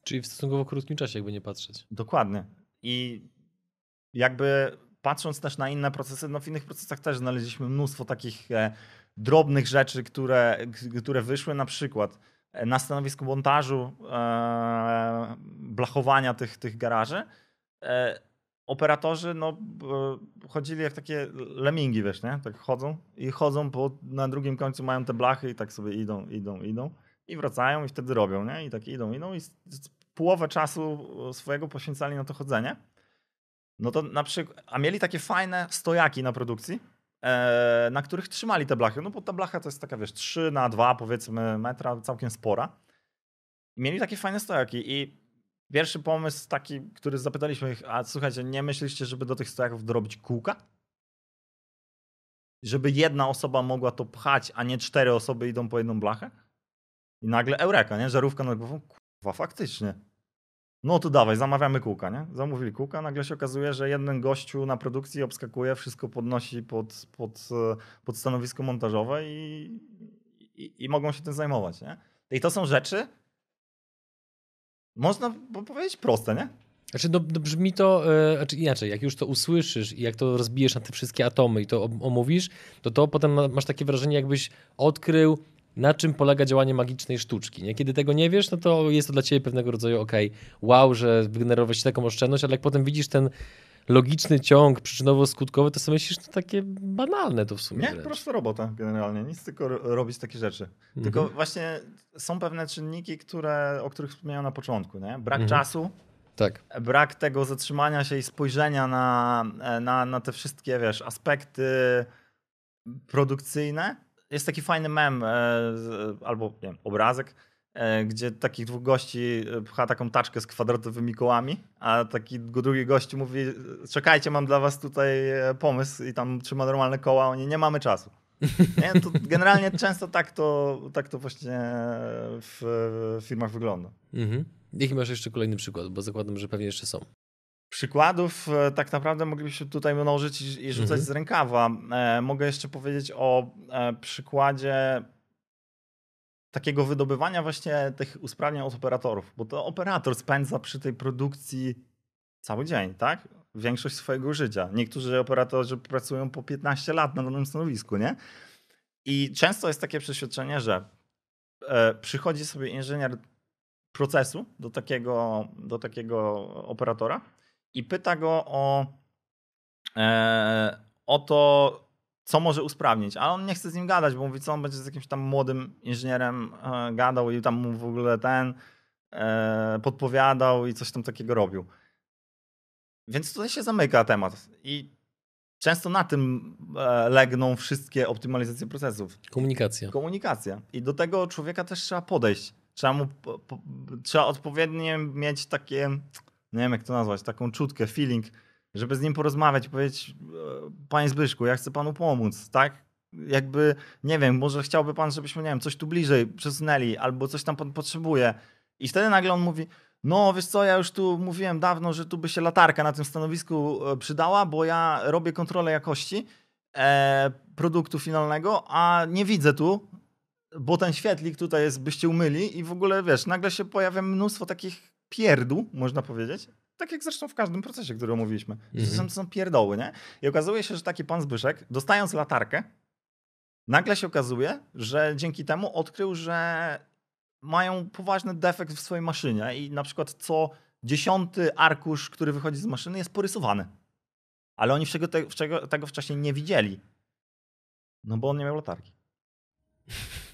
Czyli w stosunkowo krótkim czasie, jakby nie patrzeć. Dokładnie. I jakby patrząc też na inne procesy, no w innych procesach też znaleźliśmy mnóstwo takich e, drobnych rzeczy, które, które wyszły na przykład e, na stanowisku montażu e, blachowania tych, tych garaży. E, operatorzy no, e, chodzili jak takie lemingi, wiesz, nie? Tak chodzą i chodzą, bo na drugim końcu mają te blachy i tak sobie idą, idą, idą i wracają i wtedy robią, nie? I tak idą, idą i połowę czasu swojego poświęcali na to chodzenie. No to na przykład, a mieli takie fajne stojaki na produkcji, e, na których trzymali te blachy. No bo ta blacha to jest taka, wiesz, 3 na 2 powiedzmy metra, całkiem spora. Mieli takie fajne stojaki i pierwszy pomysł taki, który zapytaliśmy ich, a słuchajcie, nie myśliście, żeby do tych stojaków dorobić kółka? Żeby jedna osoba mogła to pchać, a nie cztery osoby idą po jedną blachę? I nagle eureka, nie? Żarówka nad głową. Kurwa, faktycznie. No to dawaj, zamawiamy kółka, nie? Zamówili kółka, nagle się okazuje, że jeden gościu na produkcji obskakuje, wszystko podnosi pod, pod, pod stanowisko montażowe i, i, i mogą się tym zajmować, nie? I to są rzeczy, można powiedzieć proste, nie? Znaczy, no, no brzmi to, yy, znaczy inaczej, jak już to usłyszysz i jak to rozbijesz na te wszystkie atomy i to omówisz, to to potem masz takie wrażenie, jakbyś odkrył na czym polega działanie magicznej sztuczki. Nie? Kiedy tego nie wiesz, no to jest to dla ciebie pewnego rodzaju ok, wow, że wygenerować taką oszczędność, ale jak potem widzisz ten logiczny ciąg przyczynowo-skutkowy, to sobie myślisz, to takie banalne to w sumie. Nie, wręcz. prosta robota generalnie, nic tylko robić takie rzeczy. Mhm. Tylko właśnie są pewne czynniki, które, o których wspomniałem na początku, nie? Brak mhm. czasu, tak. brak tego zatrzymania się i spojrzenia na, na, na te wszystkie, wiesz, aspekty produkcyjne, jest taki fajny mem e, albo nie wiem, obrazek, gdzie takich dwóch gości e, pcha taką taczkę z kwadratowymi kołami, a taki drugi gość mówi czekajcie, mam dla was tutaj pomysł i tam trzyma normalne koła, oni nie mamy czasu. Nie? To <laughs> generalnie często tak to, tak to właśnie w firmach wygląda. Mhm. Jaki masz jeszcze kolejny przykład? Bo zakładam, że pewnie jeszcze są. Przykładów e, tak naprawdę moglibyśmy tutaj mnożyć i, rzucać mhm. z rękawa. E, mogę jeszcze powiedzieć o e, przykładzie takiego wydobywania właśnie tych usprawnień od operatorów, bo to operator spędza przy tej produkcji cały dzień, tak? Większość swojego życia. Niektórzy operatorzy pracują po 15 lat na danym stanowisku, nie? I często jest takie przeświadczenie, że przychodzi sobie inżynier procesu do takiego, do takiego operatora i pyta go o, e, o to, co może usprawnić, ale on nie chce z nim gadać, bo mówi, co on będzie z jakimś tam młodym inżynierem e, gadał i tam mu w ogóle ten e, podpowiadał i coś tam takiego robił. Więc tutaj się zamyka temat i często na tym e, legną wszystkie optymalizacje procesów. Komunikacja. Komunikacja. I do tego człowieka też trzeba podejść. Trzeba mu, po, po, trzeba odpowiednio mieć takie nie wiem jak to nazwać, taką czutkę, feeling, żeby z nim porozmawiać powiedzieć, e, panie Zbyszku, ja chcę panu pomóc, tak? Jakby, nie wiem, może chciałby pan, żebyśmy, nie wiem, coś tu bliżej przesunęli, albo coś tam pan potrzebuje. I wtedy nagle on mówi, no wiesz co, ja już tu mówiłem dawno, że tu by się latarka na tym stanowisku e, przydała, bo ja robię kontrolę jakości e, produktu finalnego, a nie widzę tu, bo ten świetlik tutaj jest, byście umyli i w ogóle, wiesz, nagle się pojawia mnóstwo takich pierdół, można powiedzieć, tak jak zresztą w każdym procesie, który omówiliśmy. Mhm. To, są, są pierdoły, nie? I okazuje się, że taki pan Zbyszek, dostając latarkę, nagle się okazuje, że dzięki temu odkrył, że mają poważny defekt w swojej maszynie i na przykład co dziesiąty arkusz, który wychodzi z maszyny jest porysowany. Ale oni czego, te, czego, tego wcześniej nie widzieli. No bo on nie miał latarki. <laughs>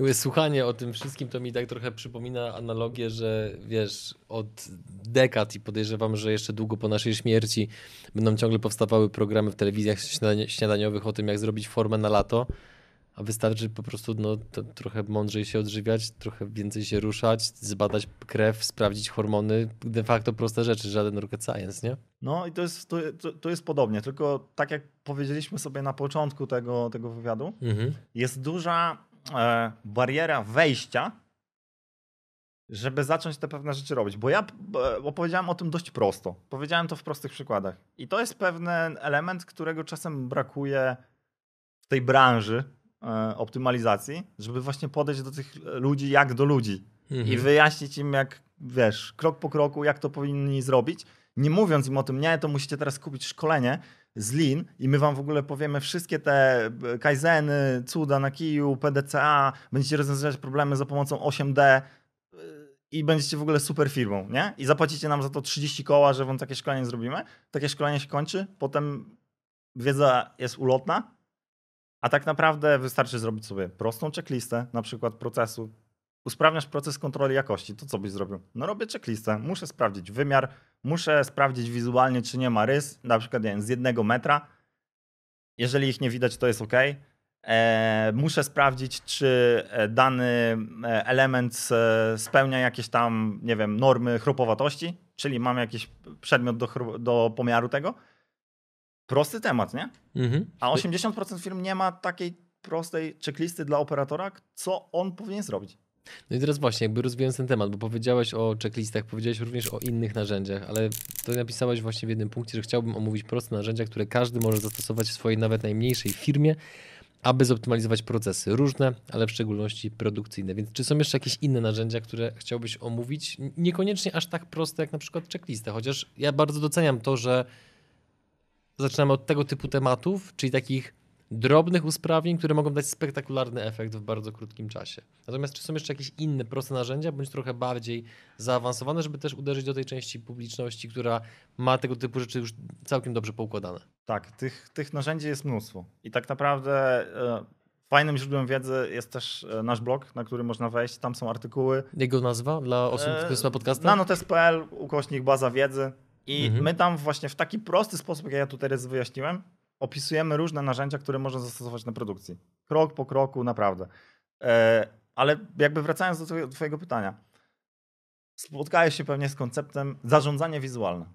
Jakby słuchanie o tym wszystkim to mi tak trochę przypomina analogię, że wiesz, od dekad i podejrzewam, że jeszcze długo po naszej śmierci będą ciągle powstawały programy w telewizjach śniadani- śniadaniowych o tym, jak zrobić formę na lato, a wystarczy po prostu no, trochę mądrzej się odżywiać, trochę więcej się ruszać, zbadać krew, sprawdzić hormony. De facto proste rzeczy, żaden rocket science, nie? No i to jest, to, to jest podobnie, tylko tak jak powiedzieliśmy sobie na początku tego, tego wywiadu, Mhm. jest duża e, bariera wejścia, żeby zacząć te pewne rzeczy robić. Bo ja opowiedziałem o tym dość prosto. Powiedziałem to w prostych przykładach. I to jest pewien element, którego czasem brakuje w tej branży e, optymalizacji, żeby właśnie podejść do tych ludzi jak do ludzi Mhm. i wyjaśnić im, jak wiesz, krok po kroku, jak to powinni zrobić. Nie mówiąc im o tym, nie, to musicie teraz kupić szkolenie z Lean i my wam w ogóle powiemy wszystkie te e, kaizeny, cuda na kiju, PDCA, będziecie rozwiązywać problemy za pomocą 8D e, i będziecie w ogóle super firmą, nie? I zapłacicie nam za to 30 koła, że wam takie szkolenie zrobimy. Takie szkolenie się kończy, potem wiedza jest ulotna, a tak naprawdę wystarczy zrobić sobie prostą checklistę, na przykład procesu. Usprawniasz proces kontroli jakości. To co byś zrobił? No robię checklistę. Muszę sprawdzić wymiar, muszę sprawdzić wizualnie, czy nie ma rys, na przykład nie wiem, z jednego metra. Jeżeli ich nie widać, to jest ok. E, muszę sprawdzić, czy e, dany e, element e, spełnia jakieś tam, nie wiem, normy chropowatości, czyli mam jakiś przedmiot do, do pomiaru tego. Prosty temat, nie? Mhm. A 80% firm nie ma takiej prostej checklisty dla operatora, co on powinien zrobić. No i teraz właśnie, jakby rozwijając ten temat, bo powiedziałeś o checklistach, powiedziałeś również o innych narzędziach, ale to napisałeś właśnie w jednym punkcie, że chciałbym omówić proste narzędzia, które każdy może zastosować w swojej nawet najmniejszej firmie, aby zoptymalizować procesy różne, ale w szczególności produkcyjne. Więc czy są jeszcze jakieś inne narzędzia, które chciałbyś omówić? Niekoniecznie aż tak proste jak na przykład checklista, chociaż ja bardzo doceniam to, że zaczynamy od tego typu tematów, czyli takich drobnych usprawnień, które mogą dać spektakularny efekt w bardzo krótkim czasie. Natomiast czy są jeszcze jakieś inne proste narzędzia, bądź trochę bardziej zaawansowane, żeby też uderzyć do tej części publiczności, która ma tego typu rzeczy już całkiem dobrze poukładane? Tak, tych, tych narzędzi jest mnóstwo. I tak naprawdę e, fajnym źródłem wiedzy jest też e, nasz blog, na który można wejść. Tam są artykuły. Jego nazwa dla osób, E, które słuchają podcasta? Nanotest.pl, ukośnik baza wiedzy. I Mhm. my tam właśnie w taki prosty sposób, jak ja tutaj teraz wyjaśniłem, opisujemy różne narzędzia, które można zastosować na produkcji. Krok po kroku, naprawdę. E, ale jakby wracając do twojego, twojego pytania. Spotkałeś się pewnie z konceptem zarządzanie wizualne.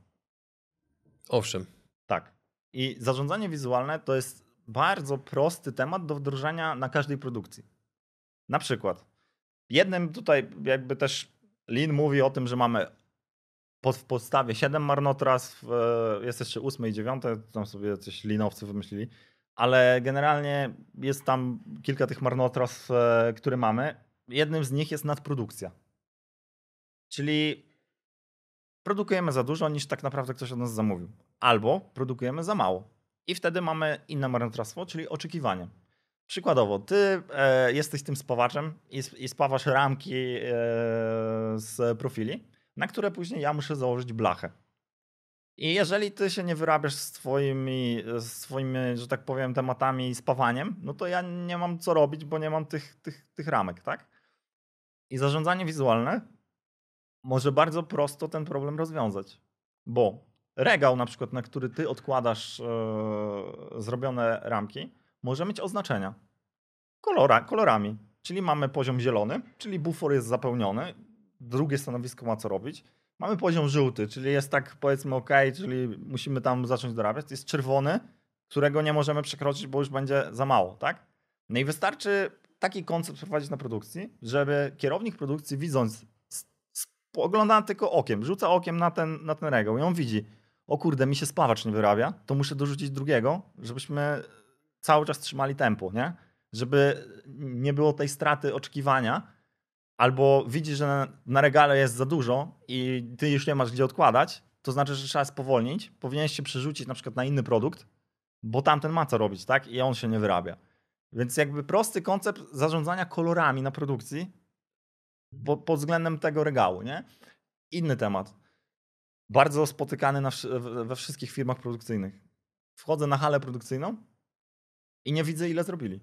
Owszem. Tak. I zarządzanie wizualne to jest bardzo prosty temat do wdrożenia na każdej produkcji. Na przykład, jednym tutaj jakby też Lean mówi o tym, że mamy pod, w podstawie 7 marnotrawstw, e, jest jeszcze 8 i 9, tam sobie coś linowcy wymyślili, ale generalnie jest tam kilka tych marnotrawstw, e, które mamy. Jednym z nich jest nadprodukcja. Czyli produkujemy za dużo, niż tak naprawdę ktoś od nas zamówił. Albo produkujemy za mało. I wtedy mamy inne marnotrawstwo, czyli oczekiwanie. Przykładowo, ty e, jesteś tym spawaczem i, i spawasz ramki e, z profili, na które później ja muszę założyć blachę. I jeżeli ty się nie wyrabiasz z twoimi, że tak powiem, tematami i spawaniem, no to ja nie mam co robić, bo nie mam tych, tych, tych ramek, tak? I zarządzanie wizualne może bardzo prosto ten problem rozwiązać. Bo regał, na przykład, na który ty odkładasz e, zrobione ramki, może mieć oznaczenia kolora, kolorami. Czyli mamy poziom zielony, czyli bufor jest zapełniony, drugie stanowisko ma co robić. Mamy poziom żółty, czyli jest tak powiedzmy ok, czyli musimy tam zacząć dorabiać. Jest czerwony, którego nie możemy przekroczyć, bo już będzie za mało, tak? No i wystarczy taki koncept wprowadzić na produkcji, żeby kierownik produkcji widząc, spogląda tylko okiem, rzuca okiem na ten, na ten regał i on widzi, o kurde, mi się spawacz nie wyrabia, to muszę dorzucić drugiego, żebyśmy cały czas trzymali tempo, nie? Żeby nie było tej straty oczekiwania, albo widzisz, że na, na regale jest za dużo i ty już nie masz gdzie odkładać, to znaczy, że trzeba spowolnić, powinieneś się przerzucić na przykład na inny produkt, bo tamten ma co robić, tak? I on się nie wyrabia. Więc jakby prosty koncept zarządzania kolorami na produkcji po, pod względem tego regału, nie? Inny temat. Bardzo spotykany na, we wszystkich firmach produkcyjnych. Wchodzę na halę produkcyjną i nie widzę, ile zrobili.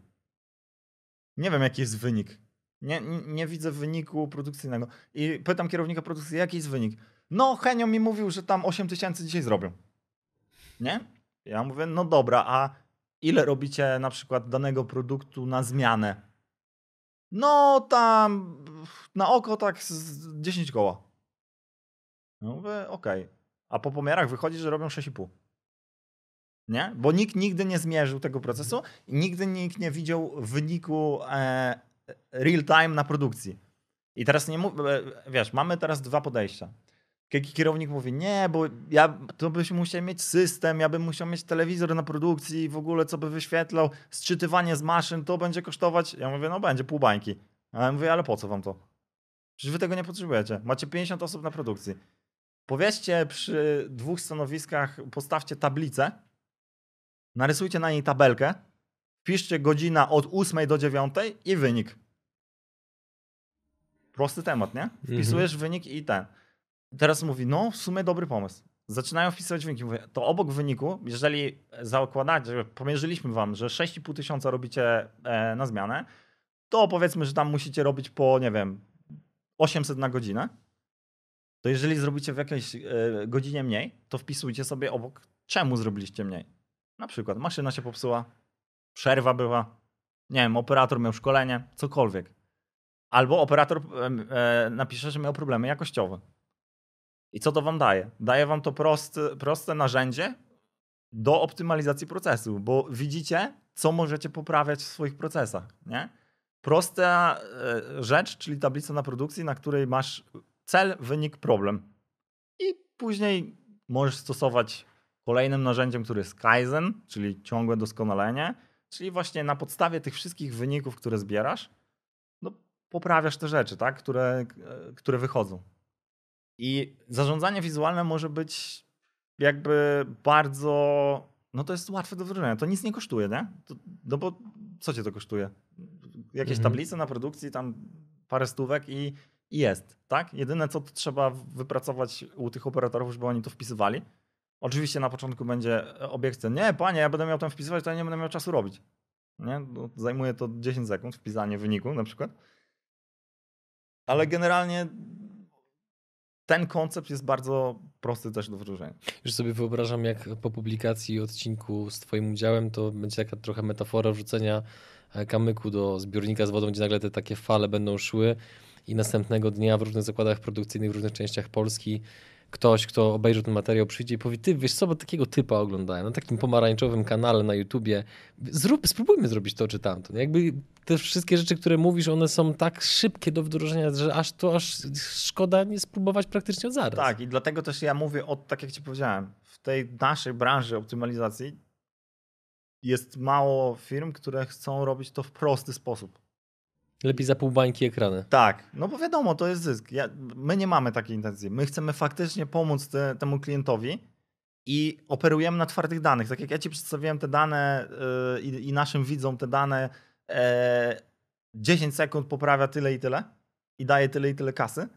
Nie wiem, jaki jest wynik. Nie, nie, widzę wyniku produkcyjnego. I pytam kierownika produkcji, jaki jest wynik. No, Henio mi mówił, że tam 8 tysięcy dzisiaj zrobią. Nie? Ja mówię, no dobra, a ile robicie na przykład danego produktu na zmianę? No tam na oko tak z 10 koła. No mówię, okej. Okay. A po pomiarach wychodzi, że robią 6,5. Nie? Bo nikt nigdy nie zmierzył tego procesu i nigdy nikt nie widział wyniku e, real time na produkcji. I teraz nie mów, e, wiesz, mamy teraz dwa podejścia. Kierownik mówi, nie, bo ja to byśmy musiał mieć system, ja bym musiał mieć telewizor na produkcji, w ogóle co by wyświetlał, sczytywanie z maszyn, to będzie kosztować. Ja mówię, no będzie pół bańki. A ja mówię, ale po co wam to? Przecież wy tego nie potrzebujecie. Macie 50 osób na produkcji. Powiedzcie przy dwóch stanowiskach, postawcie tablicę, narysujcie na niej tabelkę, wpiszcie godzina od 8 do 9 i wynik. Prosty temat, nie? Wpisujesz mhm. wynik i ten. Teraz mówi, no w sumie dobry pomysł. Zaczynają wpisywać wyniki. Mówię, to obok wyniku, jeżeli zakładacie, pomierzyliśmy wam, że 6,5 tysiąca robicie e, na zmianę, to powiedzmy, że tam musicie robić po, nie wiem, 800 na godzinę. To jeżeli zrobicie w jakiejś e, godzinie mniej, to wpisujcie sobie obok, czemu zrobiliście mniej. Na przykład maszyna się popsuła, przerwa była, nie wiem, operator miał szkolenie, cokolwiek. Albo operator e, napisze, że miał problemy jakościowe. I co to wam daje? Daje wam to proste, proste narzędzie do optymalizacji procesu, bo widzicie, co możecie poprawiać w swoich procesach. Nie? Prosta e, rzecz, czyli tablica na produkcji, na której masz cel, wynik, problem. I później możesz stosować kolejnym narzędziem, który jest Kaizen, czyli ciągłe doskonalenie, czyli właśnie na podstawie tych wszystkich wyników, które zbierasz, poprawiasz te rzeczy, tak? które, e, które wychodzą. I zarządzanie wizualne może być jakby bardzo. No to jest łatwe do wdrożenia. To nic nie kosztuje, nie? To, no bo co cię to kosztuje? Jakieś mhm. tablice na produkcji, tam parę stówek i, i jest, tak? Jedyne co trzeba wypracować u tych operatorów, żeby oni to wpisywali. Oczywiście na początku będzie obiekcja, nie panie, ja będę miał tam wpisywać, to ja nie będę miał czasu robić. Nie? No, zajmuje to 10 sekund, wpisanie wyniku na przykład. Ale generalnie ten koncept jest bardzo prosty też do wdrożenia. Już sobie wyobrażam, jak po publikacji odcinku z Twoim udziałem, to będzie taka trochę metafora wrzucenia e, kamyku do zbiornika z wodą, gdzie nagle te takie fale będą szły i następnego dnia w różnych zakładach produkcyjnych w różnych częściach Polski ktoś, kto obejrzy ten materiał, przyjdzie i powie, ty wiesz co, bo takiego typa oglądałem na takim pomarańczowym kanale na YouTubie, Zrób, spróbujmy zrobić to czy tamto. Jakby te wszystkie rzeczy, które mówisz, one są tak szybkie do wdrożenia, że aż to aż szkoda nie spróbować praktycznie od zaraz. Tak i dlatego też ja mówię o, tak jak ci powiedziałem, w tej naszej branży optymalizacji jest mało firm, które chcą robić to w prosty sposób. Lepiej za pół bańki ekrany. Tak, no bo wiadomo, to jest zysk. Ja, my nie mamy takiej intencji. My chcemy faktycznie pomóc te, temu klientowi i operujemy na twardych danych. Tak jak ja ci przedstawiłem te dane yy, i, naszym widzom te dane, yy, e, 10 sekund poprawia tyle i tyle i daje tyle i tyle kasy,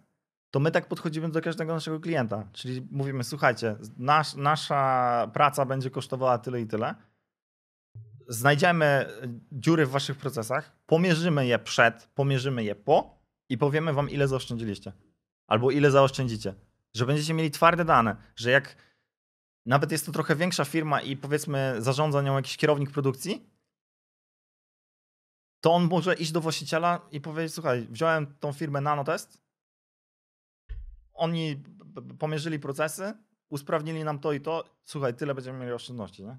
to my tak podchodzimy do każdego naszego klienta. Czyli mówimy, słuchajcie, nasz, nasza praca będzie kosztowała tyle i tyle znajdziemy dziury w waszych procesach, pomierzymy je przed, pomierzymy je po i powiemy wam, ile zaoszczędziliście. Albo ile zaoszczędzicie. Że będziecie mieli twarde dane, że jak nawet jest to trochę większa firma i powiedzmy zarządza nią jakiś kierownik produkcji, to on może iść do właściciela i powiedzieć, słuchaj, wziąłem tą firmę Nanotest, oni pomierzyli procesy, usprawnili nam to i to, słuchaj, tyle będziemy mieli oszczędności, nie?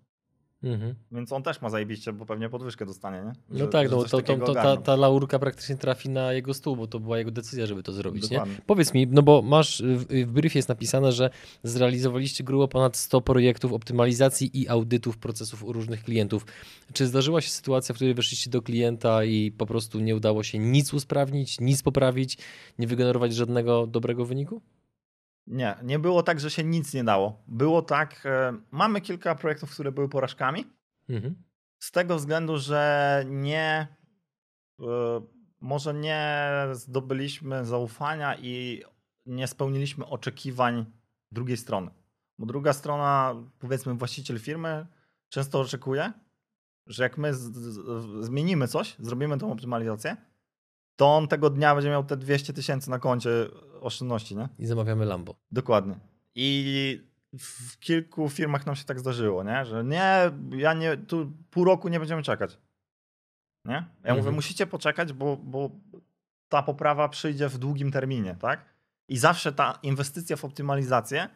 Mhm. Więc on też ma zajebiście, bo pewnie podwyżkę dostanie, nie? Że, no tak, no to, to, to ta, ta, laurka praktycznie trafi na jego stół, bo to była jego decyzja, żeby to zrobić. Nie? Powiedz mi, no bo masz, w, w briefie jest napisane, że zrealizowaliście grubo ponad 100 projektów optymalizacji i audytów procesów u różnych klientów. Czy zdarzyła się sytuacja, w której weszliście do klienta i po prostu nie udało się nic usprawnić, nic poprawić, nie wygenerować żadnego dobrego wyniku? Nie, nie było tak, że się nic nie dało. Było tak, e, mamy kilka projektów, które były porażkami. Mhm. Z tego względu, że nie, e, może nie zdobyliśmy zaufania i nie spełniliśmy oczekiwań drugiej strony. Bo druga strona, powiedzmy właściciel firmy, często oczekuje, że jak my z, z, zmienimy coś, zrobimy tą optymalizację, to on tego dnia będzie miał te 200 tysięcy na koncie oszczędności, nie? I zamawiamy Lambo. Dokładnie. I w kilku firmach nam się tak zdarzyło, nie? Że nie, ja nie, tu pół roku nie będziemy czekać. Nie? Ja mhm. mówię, musicie poczekać, bo, bo ta poprawa przyjdzie w długim terminie, tak? I zawsze ta inwestycja w optymalizację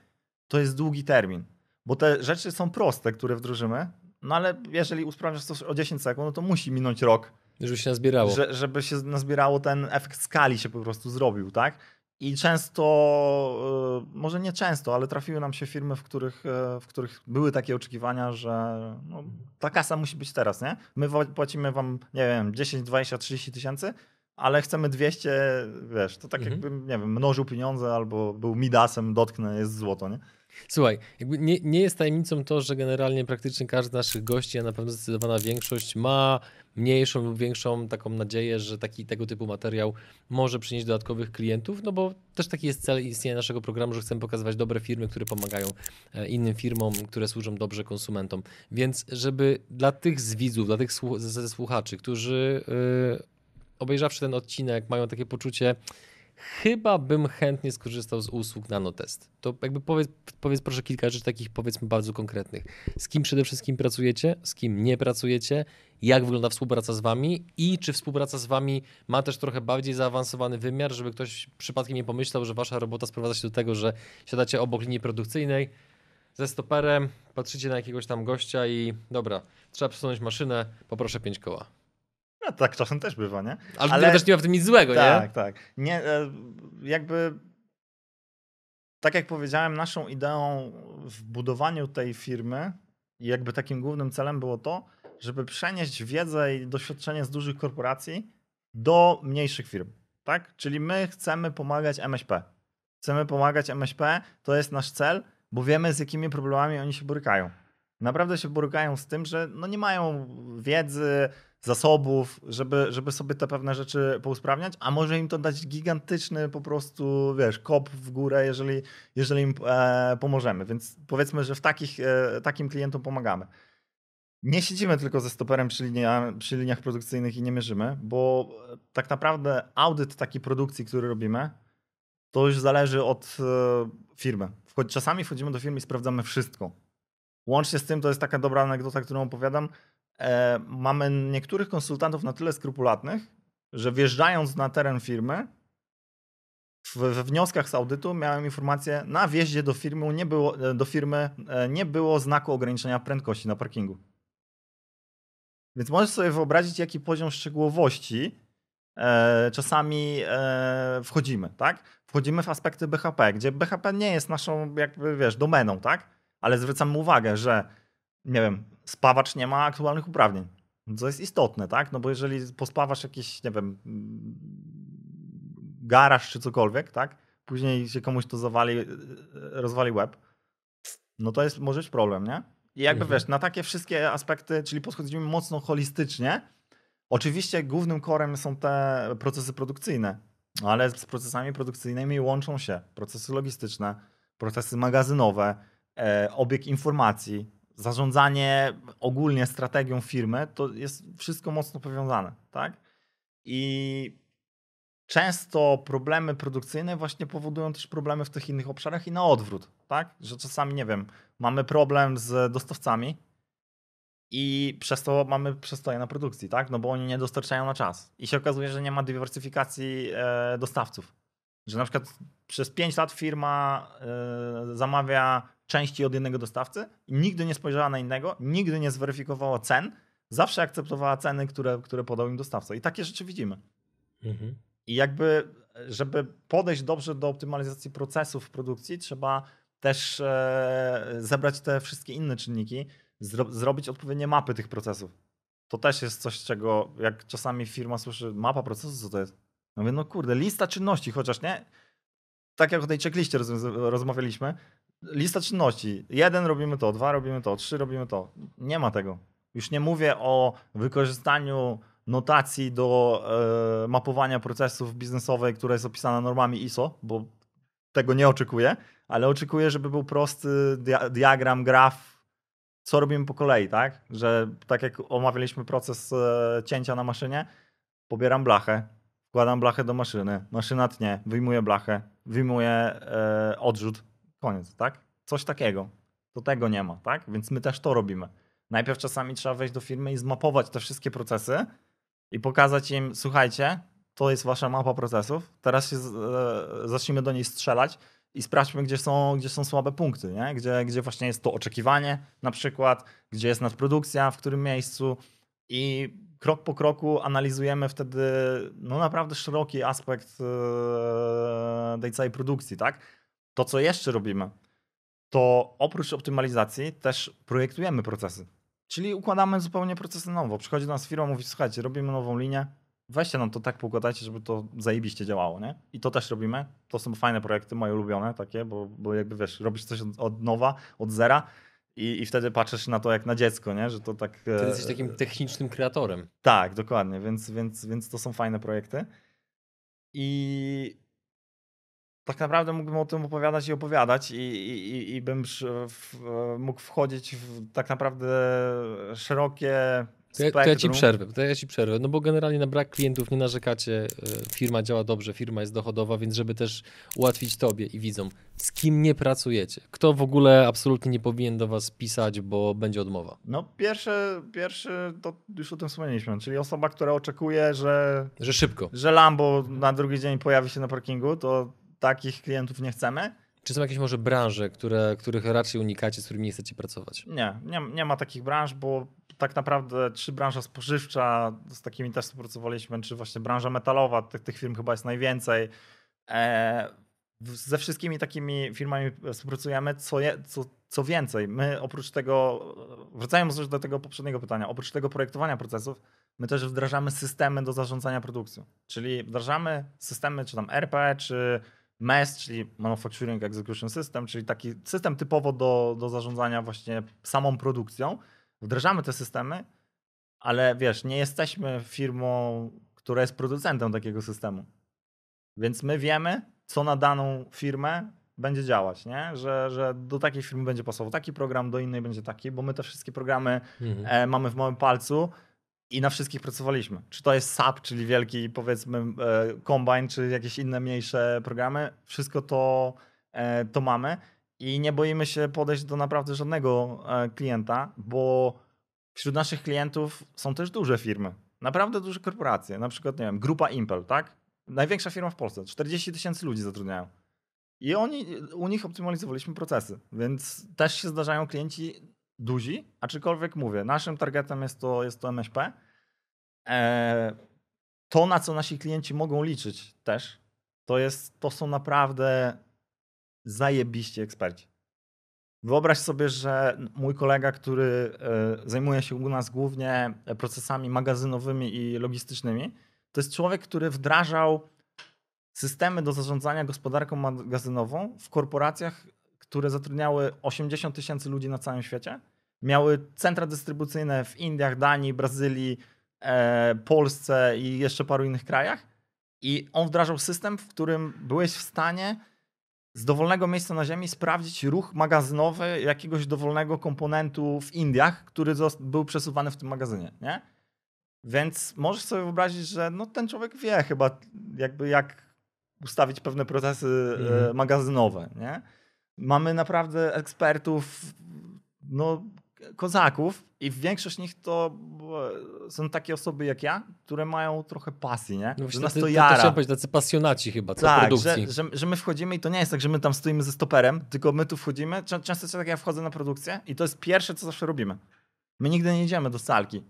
to jest długi termin. Bo te rzeczy są proste, które wdrożymy, no ale jeżeli usprawniasz coś o 10 sekund, no to musi minąć rok. Żeby się nazbierało. Że, żeby się nazbierało, ten efekt skali się po prostu zrobił, tak? I często, y, może nie często, ale trafiły nam się firmy, w których, y, w których były takie oczekiwania, że no, ta kasa musi być teraz, nie? My płacimy wam, nie wiem, 10, 20, 30 tysięcy, ale chcemy 200, wiesz, to tak mhm. jakbym, nie wiem, mnożył pieniądze albo był Midasem, dotknę, jest złoto, nie? Słuchaj, nie, nie jest tajemnicą to, że generalnie praktycznie każdy z naszych gości, a na pewno zdecydowana większość ma mniejszą lub większą taką nadzieję, że taki tego typu materiał może przynieść dodatkowych klientów, no bo też taki jest cel istnienia naszego programu, że chcemy pokazywać dobre firmy, które pomagają e, innym firmom, które służą dobrze konsumentom. Więc żeby dla tych z widzów, dla tych słuchaczy, którzy yy, obejrzawszy ten odcinek mają takie poczucie, chyba bym chętnie skorzystał z usług Nanotest. To jakby powiedz, powiedz proszę kilka rzeczy takich powiedzmy bardzo konkretnych. Z kim przede wszystkim pracujecie, z kim nie pracujecie, jak wygląda współpraca z wami i czy współpraca z wami ma też trochę bardziej zaawansowany wymiar, żeby ktoś przypadkiem nie pomyślał, że wasza robota sprowadza się do tego, że siadacie obok linii produkcyjnej ze stoperem, patrzycie na jakiegoś tam gościa i dobra, trzeba przesunąć maszynę, poproszę pięć koła. Tak czasem też bywa, nie? Ale, Ale też nie ma w tym nic złego, tak, nie? Tak, tak. Nie, e, jakby tak jak powiedziałem, naszą ideą w budowaniu tej firmy i jakby takim głównym celem było to, żeby przenieść wiedzę i doświadczenie z dużych korporacji do mniejszych firm. Tak? Czyli my chcemy pomagać MŚP. Chcemy pomagać MŚP, to jest nasz cel, bo wiemy z jakimi problemami oni się borykają. Naprawdę się borykają z tym, że no nie mają wiedzy, zasobów, żeby, żeby sobie te pewne rzeczy pousprawniać, a może im to dać gigantyczny po prostu, wiesz, kop w górę, jeżeli, jeżeli im e, pomożemy. Więc powiedzmy, że w takich, e, takim klientom pomagamy. Nie siedzimy tylko ze stoperem przy, linia, przy liniach produkcyjnych i nie mierzymy, bo tak naprawdę audyt takiej produkcji, który robimy, to już zależy od e, firmy. Czasami wchodzimy do firmy i sprawdzamy wszystko. Łącznie z tym, to jest taka dobra anegdota, którą opowiadam, e, mamy niektórych konsultantów na tyle skrupulatnych, że wjeżdżając na teren firmy, we wnioskach z audytu miałem informację, na wjeździe do firmy nie było, e, do firmy e, nie było znaku ograniczenia prędkości na parkingu. Więc możesz sobie wyobrazić, jaki poziom szczegółowości e, czasami e, wchodzimy, tak? Wchodzimy w aspekty BHP, gdzie BHP nie jest naszą, jakby wiesz, domeną, tak? Ale zwracamy uwagę, że nie wiem, spawacz nie ma aktualnych uprawnień. Co jest istotne, tak? No bo jeżeli pospawasz jakiś, nie wiem, garaż czy cokolwiek, tak? Później się komuś to zawali, rozwali web, no to jest może być problem, nie? I jakby mhm. wiesz, na takie wszystkie aspekty, czyli podchodzimy mocno holistycznie. Oczywiście głównym korem są te procesy produkcyjne, ale z procesami produkcyjnymi łączą się procesy logistyczne, procesy magazynowe, e, obieg informacji, zarządzanie ogólnie strategią firmy, to jest wszystko mocno powiązane, tak? I często problemy produkcyjne właśnie powodują też problemy w tych innych obszarach i na odwrót, tak? Że czasami, nie wiem, mamy problem z dostawcami i przez to mamy przestoje na produkcji, tak? No bo oni nie dostarczają na czas. I się okazuje, że nie ma dywersyfikacji e, dostawców. Że na przykład przez 5 lat firma e, zamawia części od jednego dostawcy nigdy nie spojrzała na innego, nigdy nie zweryfikowała cen, zawsze akceptowała ceny, które, które podał im dostawca. I takie rzeczy widzimy. Mhm. I jakby, żeby podejść dobrze do optymalizacji procesów w produkcji, trzeba też e, zebrać te wszystkie inne czynniki, zro zrobić odpowiednie mapy tych procesów. To też jest coś, czego jak czasami firma słyszy, mapa procesu, co to jest? No mówię, no kurde, lista czynności, chociaż nie, tak jak o tej checkliście roz rozmawialiśmy, lista czynności. Jeden robimy to, dwa robimy to, trzy robimy to. Nie ma tego. Już nie mówię o wykorzystaniu notacji do e, mapowania procesów biznesowych, która jest opisana normami ISO, bo tego nie oczekuję, ale oczekuję, żeby był prosty dia diagram, graf, co robimy po kolei, tak? Że tak jak omawialiśmy proces e, cięcia na maszynie, pobieram blachę, wkładam blachę do maszyny, maszyna tnie, wyjmuję blachę, wyjmuję e, odrzut, koniec, tak? Coś takiego. To tego nie ma, tak? Więc my też to robimy. Najpierw czasami trzeba wejść do firmy i zmapować te wszystkie procesy i pokazać im, słuchajcie, to jest wasza mapa procesów, teraz się e, zacznijmy do niej strzelać i sprawdźmy, gdzie są, gdzie są słabe punkty, nie? Gdzie, gdzie właśnie jest to oczekiwanie na przykład, gdzie jest nadprodukcja, w którym miejscu i krok po kroku analizujemy wtedy no naprawdę szeroki aspekt e, tej całej produkcji, tak? To, co jeszcze robimy, to oprócz optymalizacji też projektujemy procesy. Czyli układamy zupełnie procesy nowo. Przychodzi do nas firma, mówi, słuchajcie, robimy nową linię, weźcie nam to tak poukładajcie, żeby to zajebiście działało, nie? I to też robimy. To są fajne projekty, moje ulubione takie, bo, bo jakby wiesz, robisz coś od, od nowa, od zera i, i wtedy patrzysz na to jak na dziecko, nie? Że to tak... Ty jesteś takim technicznym kreatorem. Tak, dokładnie, więc, więc, więc to są fajne projekty. I tak naprawdę mógłbym o tym opowiadać i opowiadać i, i, i bym mógł wchodzić w tak naprawdę szerokie to ja, to ja, ci przerwę, to ja ci przerwę, no bo generalnie na brak klientów nie narzekacie, e, firma działa dobrze, firma jest dochodowa, więc żeby też ułatwić tobie i widzom, z kim nie pracujecie, kto w ogóle absolutnie nie powinien do was pisać, bo będzie odmowa. No pierwszy, pierwszy to już o tym wspomnieliśmy, czyli osoba, która oczekuje, że... Że szybko. Że Lambo na drugi dzień pojawi się na parkingu, to takich klientów nie chcemy. Czy są jakieś może branże, które, których raczej unikacie, z którymi nie chcecie pracować? Nie, nie, nie ma takich branż, bo tak naprawdę czy branża spożywcza, z takimi też współpracowaliśmy, czy właśnie branża metalowa, tych, tych firm chyba jest najwięcej. E, ze wszystkimi takimi firmami współpracujemy, co, je, co, co więcej, my oprócz tego, wracając do tego poprzedniego pytania, oprócz tego projektowania procesów, my też wdrażamy systemy do zarządzania produkcją. Czyli wdrażamy systemy, czy tam RP, czy MES, czyli Manufacturing Execution System, czyli taki system typowo do, do zarządzania właśnie samą produkcją. Wdrażamy te systemy, ale wiesz, nie jesteśmy firmą, która jest producentem takiego systemu. Więc my wiemy, co na daną firmę będzie działać, nie? Że, że do takiej firmy będzie pasował taki program, do innej będzie taki, bo my te wszystkie programy mhm. e, mamy w małym palcu i na wszystkich pracowaliśmy. Czy to jest SAP, czyli wielki powiedzmy e, Combine, czy jakieś inne mniejsze programy, wszystko to, e, to mamy i nie boimy się podejść do naprawdę żadnego e, klienta, bo wśród naszych klientów są też duże firmy, naprawdę duże korporacje, na przykład, nie wiem, grupa Impel, tak? Największa firma w Polsce, 40 tysięcy ludzi zatrudniają. I oni, u nich optymalizowaliśmy procesy, więc też się zdarzają klienci duzi, aczkolwiek mówię, naszym targetem jest to, jest to MŚP. E, to, na co nasi klienci mogą liczyć też, to, jest, to są naprawdę zajebiście eksperci. Wyobraź sobie, że mój kolega, który e, zajmuje się u nas głównie procesami magazynowymi i logistycznymi, to jest człowiek, który wdrażał systemy do zarządzania gospodarką magazynową w korporacjach, które zatrudniały 80 tysięcy ludzi na całym świecie. Miały centra dystrybucyjne w Indiach, Danii, Brazylii, e, Polsce i jeszcze paru innych krajach. I on wdrażał system, w którym byłeś w stanie z dowolnego miejsca na Ziemi sprawdzić ruch magazynowy jakiegoś dowolnego komponentu w Indiach, który był przesuwany w tym magazynie. Nie? Więc możesz sobie wyobrazić, że no, ten człowiek wie chyba jakby jak ustawić pewne procesy mhm. magazynowe. Nie? Mamy naprawdę ekspertów, no kozaków i większość nich to są takie osoby jak ja, które mają trochę pasji, nie? No że nas to to jara. chciałem powiedzieć, tacy pasjonaci chyba, co Tak, produkcji. że, że, że my wchodzimy i to nie jest tak, że my tam stoimy ze stoperem, tylko my tu wchodzimy. Czę- Często jest tak, ja wchodzę na produkcję i to jest pierwsze, co zawsze robimy. My nigdy nie idziemy do salki.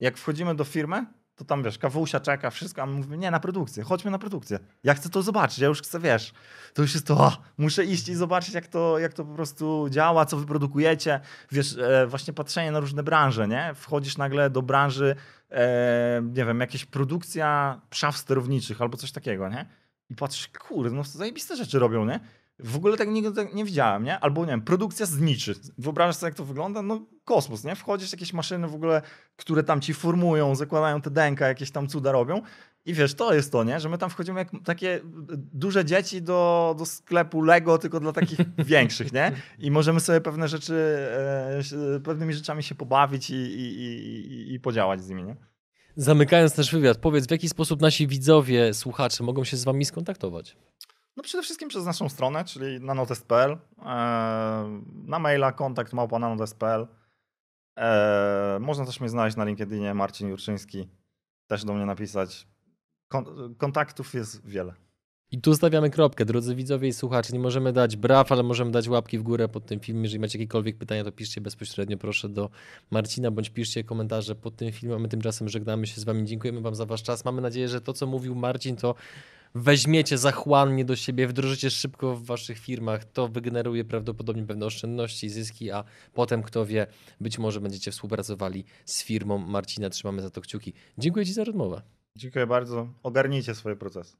Jak wchodzimy do firmy, to tam wiesz, kawusia czeka, wszystko, a my mówimy, nie, na produkcję, chodźmy na produkcję. Ja chcę to zobaczyć, ja już chcę, wiesz, to już jest to, o, muszę iść i zobaczyć, jak to, jak to po prostu działa, co wy produkujecie. Wiesz, e, właśnie patrzenie na różne branże, nie? Wchodzisz nagle do branży, e, nie wiem, jakaś produkcja szaf sterowniczych albo coś takiego, nie? I patrzysz, kurde, no zajebiste rzeczy robią, nie? W ogóle tak nigdy tak nie widziałem, nie? Albo nie wiem, produkcja zniczy. Wyobrażasz sobie, jak to wygląda? No kosmos, nie? Wchodzisz, jakieś maszyny w ogóle, które tam ci formują, zakładają te denka, jakieś tam cuda robią. I wiesz, to jest to, nie? Że my tam wchodzimy jak takie duże dzieci do, do sklepu Lego, tylko dla takich <laughs> większych, nie? I możemy sobie pewne rzeczy, e, pewnymi rzeczami się pobawić i, i, i, i- i podziałać z nimi, nie? Zamykając też wywiad, powiedz w jaki sposób nasi widzowie, słuchacze mogą się z wami skontaktować? No przede wszystkim przez naszą stronę, czyli nanotest.pl, e, na maila kontakt małpa nanotest.pl. E, można też mnie znaleźć na LinkedInie, Marcin Jurczyński, też do mnie napisać. Kon- kontaktów jest wiele. I tu stawiamy kropkę, drodzy widzowie i słuchacze. Nie możemy dać braw, ale możemy dać łapki w górę pod tym filmem. Jeżeli macie jakiekolwiek pytania, to piszcie bezpośrednio proszę do Marcina, bądź piszcie komentarze pod tym filmem. My tymczasem żegnamy się z wami. Dziękujemy wam za wasz czas. Mamy nadzieję, że to, co mówił Marcin, to weźmiecie zachłannie do siebie, wdrożycie szybko w waszych firmach. To wygeneruje prawdopodobnie pewne oszczędności, zyski, a potem, kto wie, być może będziecie współpracowali z firmą Marcina. Trzymamy za to kciuki. Dziękuję ci za rozmowę. Dziękuję bardzo. Ogarnijcie swoje procesy.